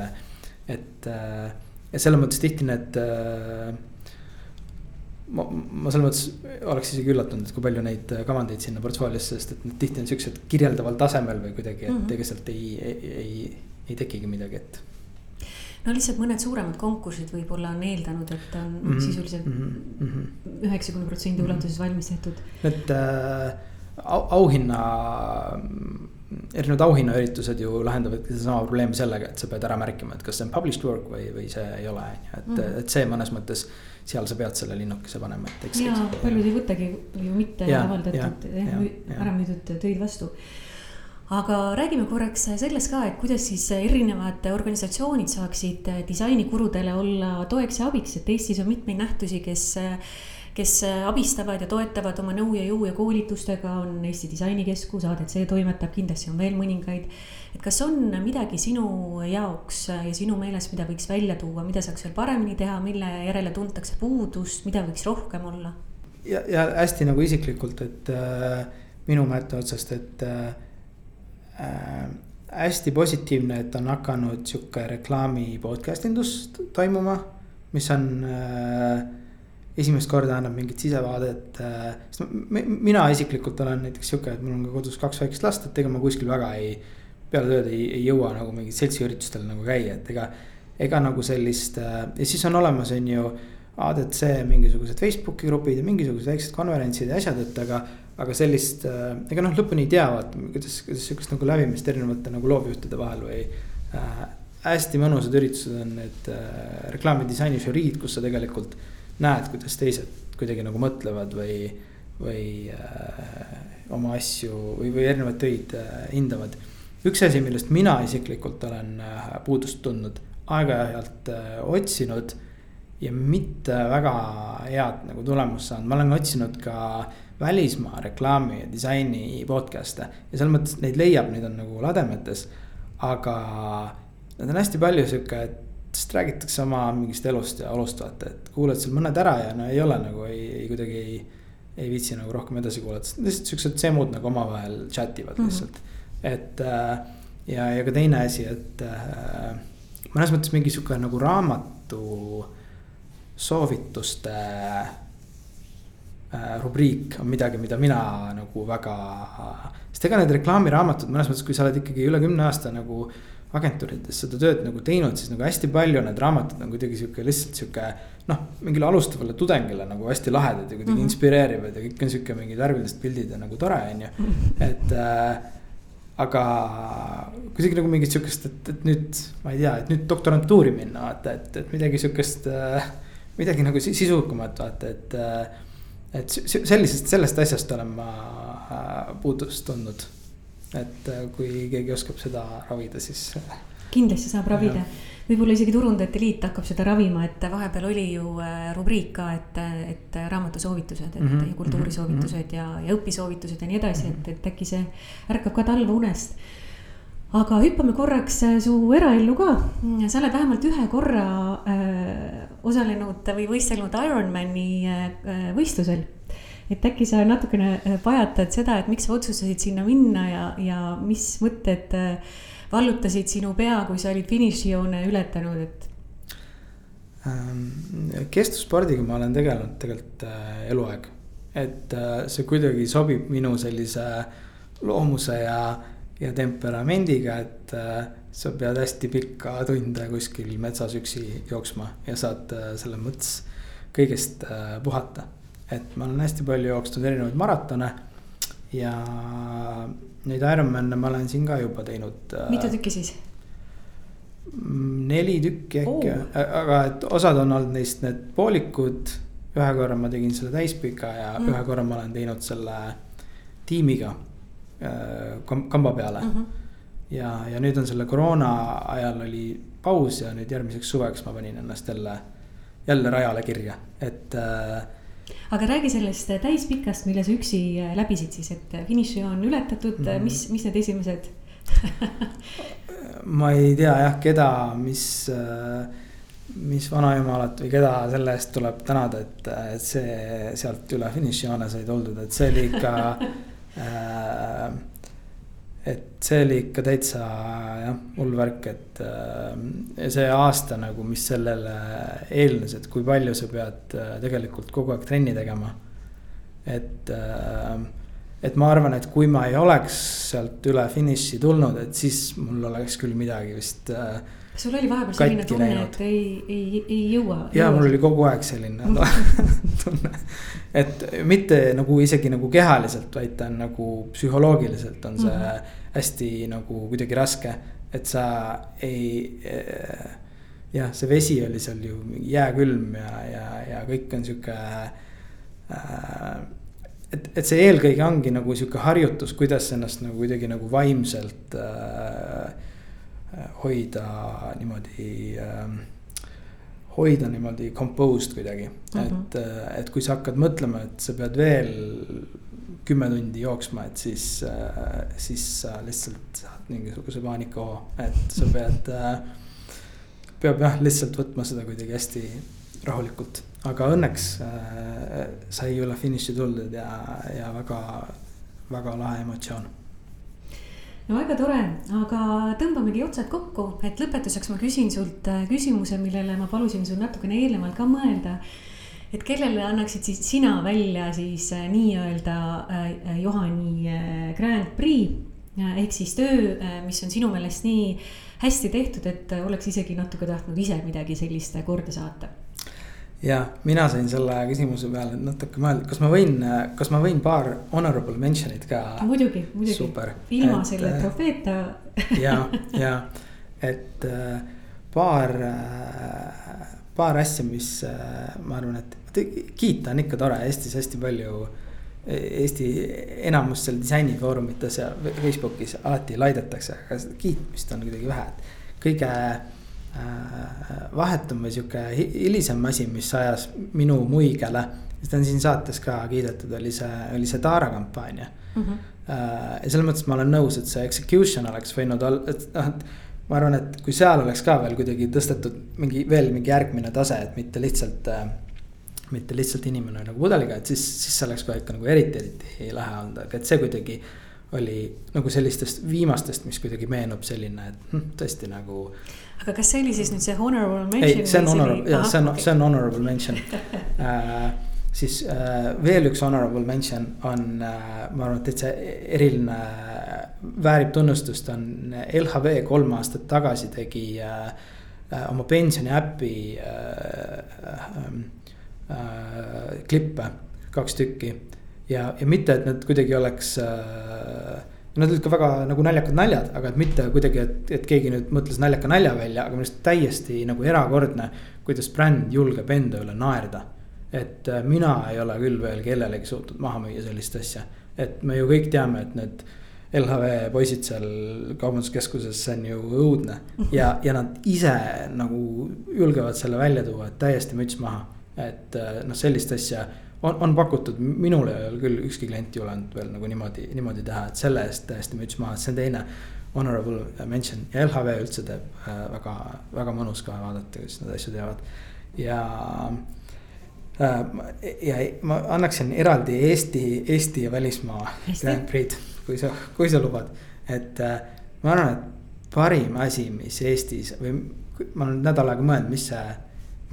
et ja selles mõttes tihti need ma, ma selles mõttes oleks isegi üllatunud, et kui palju neid kavandeid sinna portfooliosse, sest et need tihti on siuksed kirjeldaval tasemel või kuidagi, et mm -hmm. ega sealt ei, ei, ei, ei tekigi midagi, et. no lihtsalt mõned suuremad konkursid võib-olla on eeldanud, et on mm -hmm. sisuliselt mhm, üheksakümne protsendi mhm. ulatuses valmis tehtud. Need äh, au, auhinna erinevad auhinnaüritused ju lahendavadki sedasama probleemi sellega, et sa pead ära märkima, et kas see on published work või, või see ei ole, on ju, et mm, -hmm. et see mõnes mõttes seal sa pead selle linnukese panema, et eks. ja paljud ei võtagi ju mitte ja, avaldatud, ära müüdud töid vastu. aga räägime korraks sellest ka, et kuidas siis erinevad organisatsioonid saaksid disainikurudele olla toeks ja abiks, et Eestis on mitmeid nähtusi, kes kes abistavad ja toetavad oma nõu ja jõu ja koolitustega, on Eesti Disainikeskus, ADC toimetab, kindlasti on veel mõningaid et kas on midagi sinu jaoks ja sinu meelest, mida võiks välja tuua, mida saaks veel paremini teha, mille järele tuntakse puudust, mida võiks rohkem olla? ja, ja hästi nagu isiklikult, et äh, minu mätta otsast, et äh, äh, hästi positiivne, et on hakanud sihuke reklaami podcast indus toimuma, mis on äh, esimest korda annab mingit sisevaadet äh,. sest mina isiklikult olen näiteks sihuke, et mul on ka kodus kaks väikest last, et ega ma kuskil väga ei peale tööd ei, ei jõua nagu mingil seltsiüritustel nagu käia, et ega. ega nagu sellist äh, ja siis on olemas, on ju ADC mingisugused Facebooki grupid ja mingisugused väiksed konverentsid ja asjad, et aga. aga sellist, äh, ega noh, lõpuni ei tea, vaat kuidas, kuidas sihukest nagu lävimist erinevate nagu loovjuhtide vahel või äh,. hästi mõnusad üritused on need äh, reklaamidisaini žüriid, kus sa tegelikult näed, kuidas teised kuidagi nagu mõtlevad või, või äh, oma asju või, või erinevaid töid äh, hindavad üks asi, millest mina isiklikult olen äh, puudust tundnud, aeg-ajalt äh, otsinud ja mitte väga head nagu tulemust saanud, ma olen otsinud ka välismaa reklaami ja disaini podcast'e ja selles mõttes neid leiab, neid on nagu lademetes. aga nad on hästi palju sihuke, et sest räägitakse oma mingist elust ja olust vaata, et kuulad seal mõned ära ja no ei ole nagu ei, ei kuidagi ei. ei viitsi nagu rohkem edasi kuulata, lihtsalt siuksed semud nagu omavahel chat ivad mm -hmm. lihtsalt et äh, ja, ja ka teine asi, et äh, mõnes mõttes mingi sihuke nagu raamatu soovituste äh, rubriik on midagi, mida mina nagu väga. sest ega need reklaamiraamatud mõnes mõttes, kui sa oled ikkagi üle kümne aasta nagu agentuurides seda tööd nagu teinud, siis nagu hästi palju need raamatud on kuidagi sihuke lihtsalt sihuke. noh, mingile alustavale tudengile nagu hästi lahedad ja kuidagi mm -hmm. inspireerivad ja kõik on sihuke mingid värvilised pildid ja nagu tore, on ju, et äh, aga kuidagi nagu mingit sihukest, et, et nüüd ma ei tea, et nüüd doktorantuuri minna vaata, et, et midagi sihukest äh,. midagi nagu sisukamat vaata, et äh,, et sellisest, sellest asjast olen ma äh, puudust tundnud. Et äh, kui keegi oskab seda ravida, siis. kindlasti saab ravida võib-olla isegi Turundajate Liit hakkab seda ravima, et vahepeal oli ju äh, rubriik ka, et, et raamatusoovitused, et mm -hmm. ja kultuurisoovitused mm -hmm. ja, ja õpisoovitused ja nii edasi, et, et äkki see ärkab ka talve unest. aga hüppame korraks äh, su eraellu ka, sa oled vähemalt ühe korra äh, osalenud või võistelnud Ironmani äh, võistlusel et äkki sa natukene äh, pajatad seda, et miks sa otsustasid sinna minna ja, ja mis mõtted äh, vallutasid sinu pea, kui sa olid finišijoone ületanud, et? Ähm, kestvusspordiga ma olen tegelenud tegelikult äh, eluaeg. et äh, see kuidagi sobib minu sellise loomuse ja, ja temperamendiga, et äh, sa pead hästi pikka tunde kuskil metsas üksi jooksma ja saad selle mõttes kõigest puhata. Et ma olen hästi palju jooksnud erinevaid maratone ja neid Ironman'e ma olen siin ka juba teinud. Äh, mitu tükki siis? Mm, neli tükki äkki aga et osad on olnud neist need poolikud. ühe korra ma tegin selle täispika ja mm. ühe korra ma olen teinud selle tiimiga äh, kamba peale mm. -hmm. ja, ja nüüd on selle koroona ajal oli paus ja nüüd järgmiseks suveks ma panin ennast jälle, jälle rajale kirja, et äh, aga räägi sellest täispikast, mille sa üksi äh, läbisid siis, et äh, finišijoon ületatud mm, -hmm. mis, mis need esimesed ma ei tea jah, keda, mis, mis vanajumalat või keda selle eest tuleb tänada, et, et see sealt üle finišijoone sai tuldud, et see oli ikka [laughs] äh, et see oli ikka täitsa jah, hull värk, et äh, see aasta nagu, mis sellele eelnes, et kui palju sa pead äh, tegelikult kogu aeg trenni tegema. et äh, et ma arvan, et kui ma ei oleks sealt üle finiši tulnud, et siis mul oleks küll midagi vist äh,. Sul oli vahepeal selline tunne, et ei, ei, ei jõua? ja mul oli kogu aeg selline [laughs] tunne, et mitte nagu isegi nagu kehaliselt, vaid ta on nagu psühholoogiliselt on see mm -hmm. hästi nagu kuidagi raske, et sa ei äh, jah, see vesi oli seal ju jääkülm ja, ja, ja kõik on sihuke äh, et, et see eelkõige ongi nagu sihuke harjutus, kuidas ennast nagu kuidagi nagu vaimselt äh, hoida niimoodi äh, hoida niimoodi composed kuidagi mm, -hmm. et, äh, et kui sa hakkad mõtlema, et sa pead veel kümme tundi jooksma, et siis äh,, siis sa lihtsalt saad mingisuguse paanikahoo, et sa pead äh,. peab jah, lihtsalt võtma seda kuidagi hästi rahulikult aga õnneks sai üle finiši tuldud ja, ja väga, väga lahe emotsioon no väga tore, aga tõmbamegi otsad kokku, et lõpetuseks ma küsin sult äh, küsimuse, millele ma palusin sul natukene eelnevalt ka mõelda. et kellele annaksid siis sina välja siis äh, nii-öelda äh, Johani Grand Prix? Ehk siis töö, mis on sinu meelest nii hästi tehtud, et oleks isegi natuke tahtnud ise midagi sellist korda saata ja mina sain selle küsimuse peale natuke mõelda, kas ma võin, kas ma võin paar honorable mention'it ka? muidugi, muidugi. ilma et, selle äh, trofeeta ja, [laughs] ja et äh, paar, äh, paar asja, mis ma arvan, et kiita on ikka tore, Eestis hästi palju. Eesti enamus seal disainifoorumites ja Facebookis alati laidetakse, aga kiitmist on kuidagi vähe, et kõige Äh, vahetum või sihuke hilisem asi, mis ajas minu muigele. seda on siin saates ka kiidetud, oli see, oli see Taara kampaania mm. -hmm. ja selles mõttes ma olen nõus, et see execution oleks võinud olla, et noh, et. ma arvan, et kui seal oleks ka veel kuidagi tõstetud mingi veel mingi järgmine tase, et mitte lihtsalt äh, mitte lihtsalt inimene nagu pudeliga, et siis, siis see oleks ka ikka nagu eriti, eriti lahe olnud, aga et see kuidagi oli nagu sellistest viimastest, mis kuidagi meenub selline, et hm, tõesti nagu aga kas see oli siis nüüd see honorable mention? ei, see on honorable, jah, see on okay., see on honorable mention [laughs] äh, siis äh, veel üks honorable mention on äh,, ma arvan, et täitsa eriline äh,, väärib tunnustust, on LHV kolm aastat tagasi tegi äh, äh, oma pensioni äpi äh, äh, äh, klippe, kaks tükki. ja, ja mitte, et need kuidagi oleks äh, Nad olid ka väga nagu naljakad naljad, aga et mitte kuidagi, et, et keegi nüüd mõtles naljaka nalja välja, aga minu arust täiesti nagu erakordne. kuidas bränd julgeb enda üle naerda. et äh, mina ei ole küll veel kellelegi suutnud maha müüa sellist asja, et me ju kõik teame, et need. LHV poisid seal kaubanduskeskuses, see on ju õudne ja, ja nad ise nagu julgevad selle välja tuua, et täiesti müts maha. et äh, noh, sellist asja on, on pakutud, minul ei ole küll ükski klient julenud veel nagu niimoodi, niimoodi teha, et selle eest täiesti müts maha, et see on teine. Honorable mention ja LHV üldse teeb äh, väga, väga mõnus ka vaadata, kuidas nad asju teevad ja äh,. ja ma annaksin eraldi Eesti, Eesti ja välismaa Grand Prix'd, kui sa, kui sa lubad, et äh, ma arvan, et parim asi, mis Eestis või ma olen nädal aega mõelnud, mis see,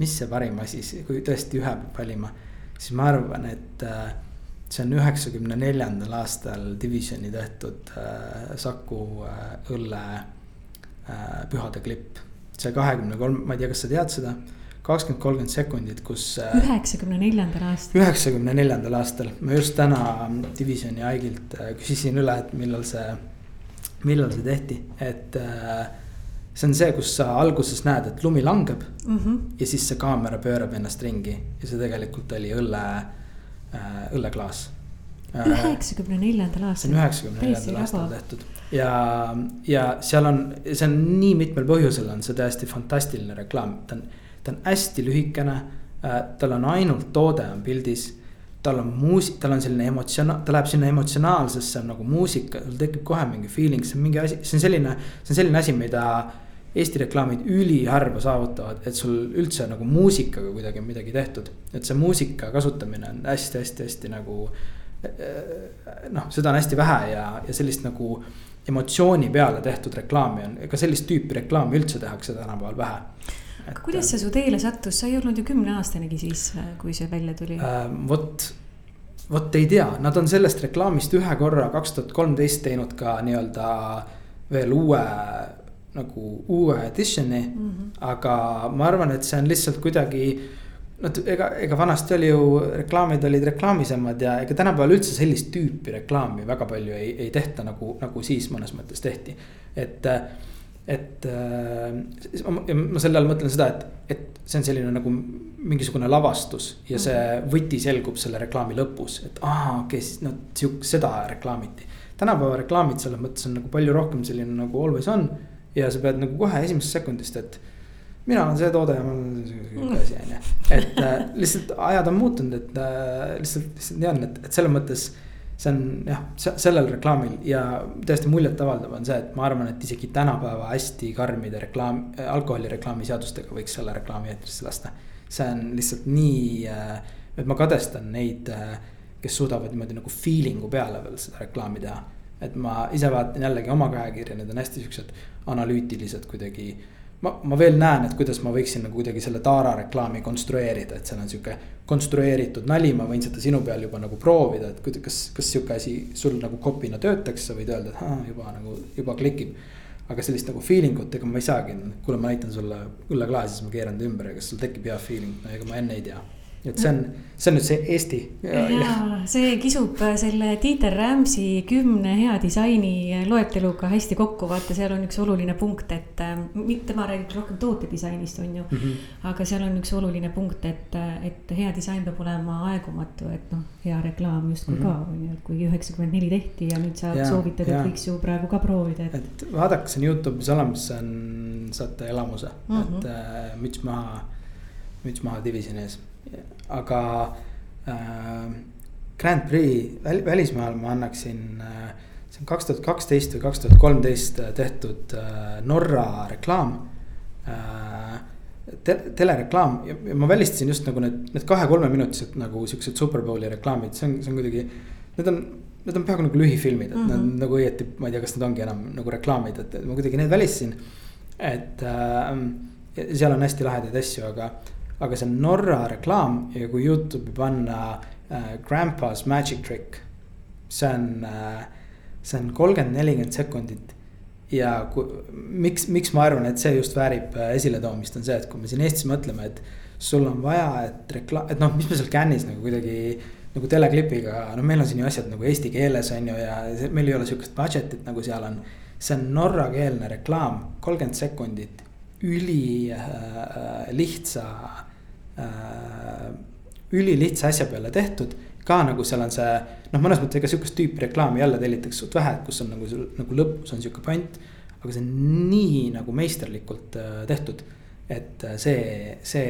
mis see parim asi, kui tõesti ühe peab valima siis ma arvan, et äh, see on üheksakümne neljandal aastal Divisioni tehtud äh, Saku äh, õlle pühade klipp. see kahekümne kolm, ma ei tea, kas sa tead seda, kakskümmend, kolmkümmend sekundit, kus. üheksakümne neljandal aastal. üheksakümne neljandal aastal, ma just täna Divisioni haigilt küsisin üle, et millal see, millal see tehti, et see on see, kus sa alguses näed, et lumi langeb mm. -hmm. ja siis see kaamera pöörab ennast ringi ja see tegelikult oli õlle äh,, õlleklaas. Üheksakümne neljandal aastal. üheksakümne neljandal aastal tehtud ja, ja seal on, see on nii mitmel põhjusel on see tõesti fantastiline reklaam, ta on, ta on hästi lühikene äh,. tal on ainult toode on pildis tal on muusik, tal on selline emotsionaal, ta läheb sinna emotsionaalsesse nagu muusika, sul tekib kohe mingi feeling, see on mingi asi, see on selline. see on selline asi, mida Eesti reklaamid üliharva saavutavad, et sul üldse nagu muusikaga kuidagi on midagi tehtud. et see muusika kasutamine on hästi-hästi-hästi nagu noh, seda on hästi vähe ja, ja sellist nagu emotsiooni peale tehtud reklaami on, ega sellist tüüpi reklaami üldse tehakse tänapäeval vähe aga kuidas see su teele sattus, sa ei olnud ju kümneaastanegi siis, kui see välja tuli äh,? vot, vot ei tea, nad on sellest reklaamist ühe korra kaks tuhat kolmteist teinud ka nii-öelda veel uue nagu uue edition'i mm. -hmm. aga ma arvan, et see on lihtsalt kuidagi no ega, ega vanasti oli ju reklaamid olid reklaamisemad ja ega tänapäeval üldse sellist tüüpi reklaami väga palju ei, ei tehta nagu, nagu siis mõnes mõttes tehti. et äh, et äh, ma selle all mõtlen seda, et, et see on selline nagu mingisugune lavastus ja see mhm. võti selgub selle reklaami lõpus, et aa, okei okay,, noh, sihuke, seda reklaamiti. tänapäeva reklaamid selles mõttes on nagu palju rohkem selline nagu always on ja sa pead nagu kohe esimesest sekundist, et mina olen see toode ja mul on sihuke asi on ju. et äh, lihtsalt ajad on muutunud, et äh, lihtsalt, lihtsalt nii on, et, et selles mõttes see on jah, sellel reklaamil ja täiesti muljetavaldav on see, et ma arvan, et isegi tänapäeva hästi karmide reklaam, alkoholireklaami seadustega võiks selle reklaami eetrisse lasta. see on lihtsalt nii, äh, et ma kadestan neid, äh, kes suudavad niimoodi nagu feeling'u peale veel seda reklaami teha. et ma ise vaatan jällegi oma käekirja, need on hästi siuksed analüütilised kuidagi ma, ma veel näen, et kuidas ma võiksin nagu kuidagi selle Taara reklaami konstrueerida, et seal on sihuke konstrueeritud nali, ma võin seda sinu peal juba nagu proovida, et kas, kas sihuke asi sul nagu copy'na töötaks, sa võid öelda, et aa, juba nagu, juba klikib. aga sellist nagu feeling ut, ega ma ei saagi, kuule, ma näitan sulle õlleklaasi, siis ma keeran ta ümber ja kas sul tekib hea feeling, no ega ma enne ei tea et see on, see on nüüd see Eesti. ja see kisub selle Dieter Rams'i kümne hea disaini loeteluga hästi kokku, vaata, seal on üks oluline punkt, et äh, tema räägib rohkem tootedisainist, on ju mm. -hmm. aga seal on üks oluline punkt, et, et hea disain peab olema aegumatu, et noh, hea reklaam justkui mm -hmm. ka on ju, et kui üheksakümmend neli tehti ja nüüd sa ja, soovitad, et ja. võiks ju praegu ka proovida et.... et vaadake, see on Youtube'is olemas, see on, saate elamuse mm, -hmm. et äh, müts maha, müts maha Divisioni ees aga äh, Grand Prix väl, välismaal ma annaksin äh,, see on kaks tuhat kaksteist või kaks tuhat kolmteist tehtud äh, Norra reklaam äh, te,. telereklaam ja, ja ma välistasin just nagu need, need kahe-kolmeminutised nagu siuksed Superbowli reklaamid, see on, see on kuidagi. Need on, need on peaaegu nagu lühifilmid, et mm -hmm. nad mhm. nagu õieti, ma ei tea, kas need ongi enam nagu reklaamid, et ma kuidagi need välistasin. et äh, seal on hästi lahedaid asju, aga aga see on Norra reklaam ja kui Youtube'i panna äh, Grandpa's magic trick. see on äh,, see on kolmkümmend, nelikümmend sekundit. ja kui, miks, miks ma arvan, et see just väärib äh, esiletoomist, on see, et kui me siin Eestis mõtleme, et sul on vaja, et reklaam, et noh, mis me seal Cannes'is nagu kuidagi nagu teleklipiga, no meil on siin ju asjad nagu eesti keeles on ju ja meil ei ole sihukest budget'it nagu seal on. see on norrakeelne reklaam, kolmkümmend sekundit, üli äh, lihtsa äh, ülilihtsa asja peale tehtud. ka nagu seal on see noh, mõnes mõttes ega sihukest tüüpi reklaami jälle tellitakse suht vähe, kus on nagu, nagu lõpus on sihuke pant. aga see on nii nagu meisterlikult äh, tehtud, et äh, see, see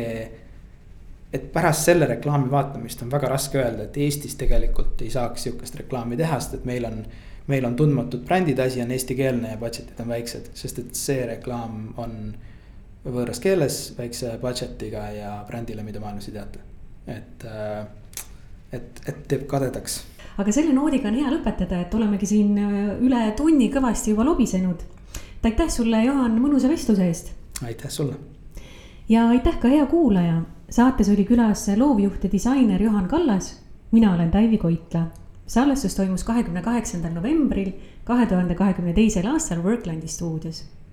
et pärast selle reklaami vaatamist on väga raske öelda, et Eestis tegelikult ei saaks sihukest reklaami teha, sest et meil on. meil on tundmatud brändid, asi on eestikeelne ja budget'id on väiksed, sest et see reklaam on võõras keeles, väikse budget'iga ja brändile, mida maailmas ei teata. et, äh, et, et teeb kadedaks. aga selle noodiga on hea lõpetada, et olemegi siin äh, üle tunni kõvasti juba lobisenud. aitäh sulle, Juhan, mõnusa vestluse eest. aitäh sulle. ja aitäh ka hea kuulaja. saates oli külas loovjuht ja disainer Juhan Kallas. mina olen Taivi Koitla. salvestus toimus kahekümne kaheksandal novembril kahe tuhande kahekümne teisel aastal Worklandi stuudios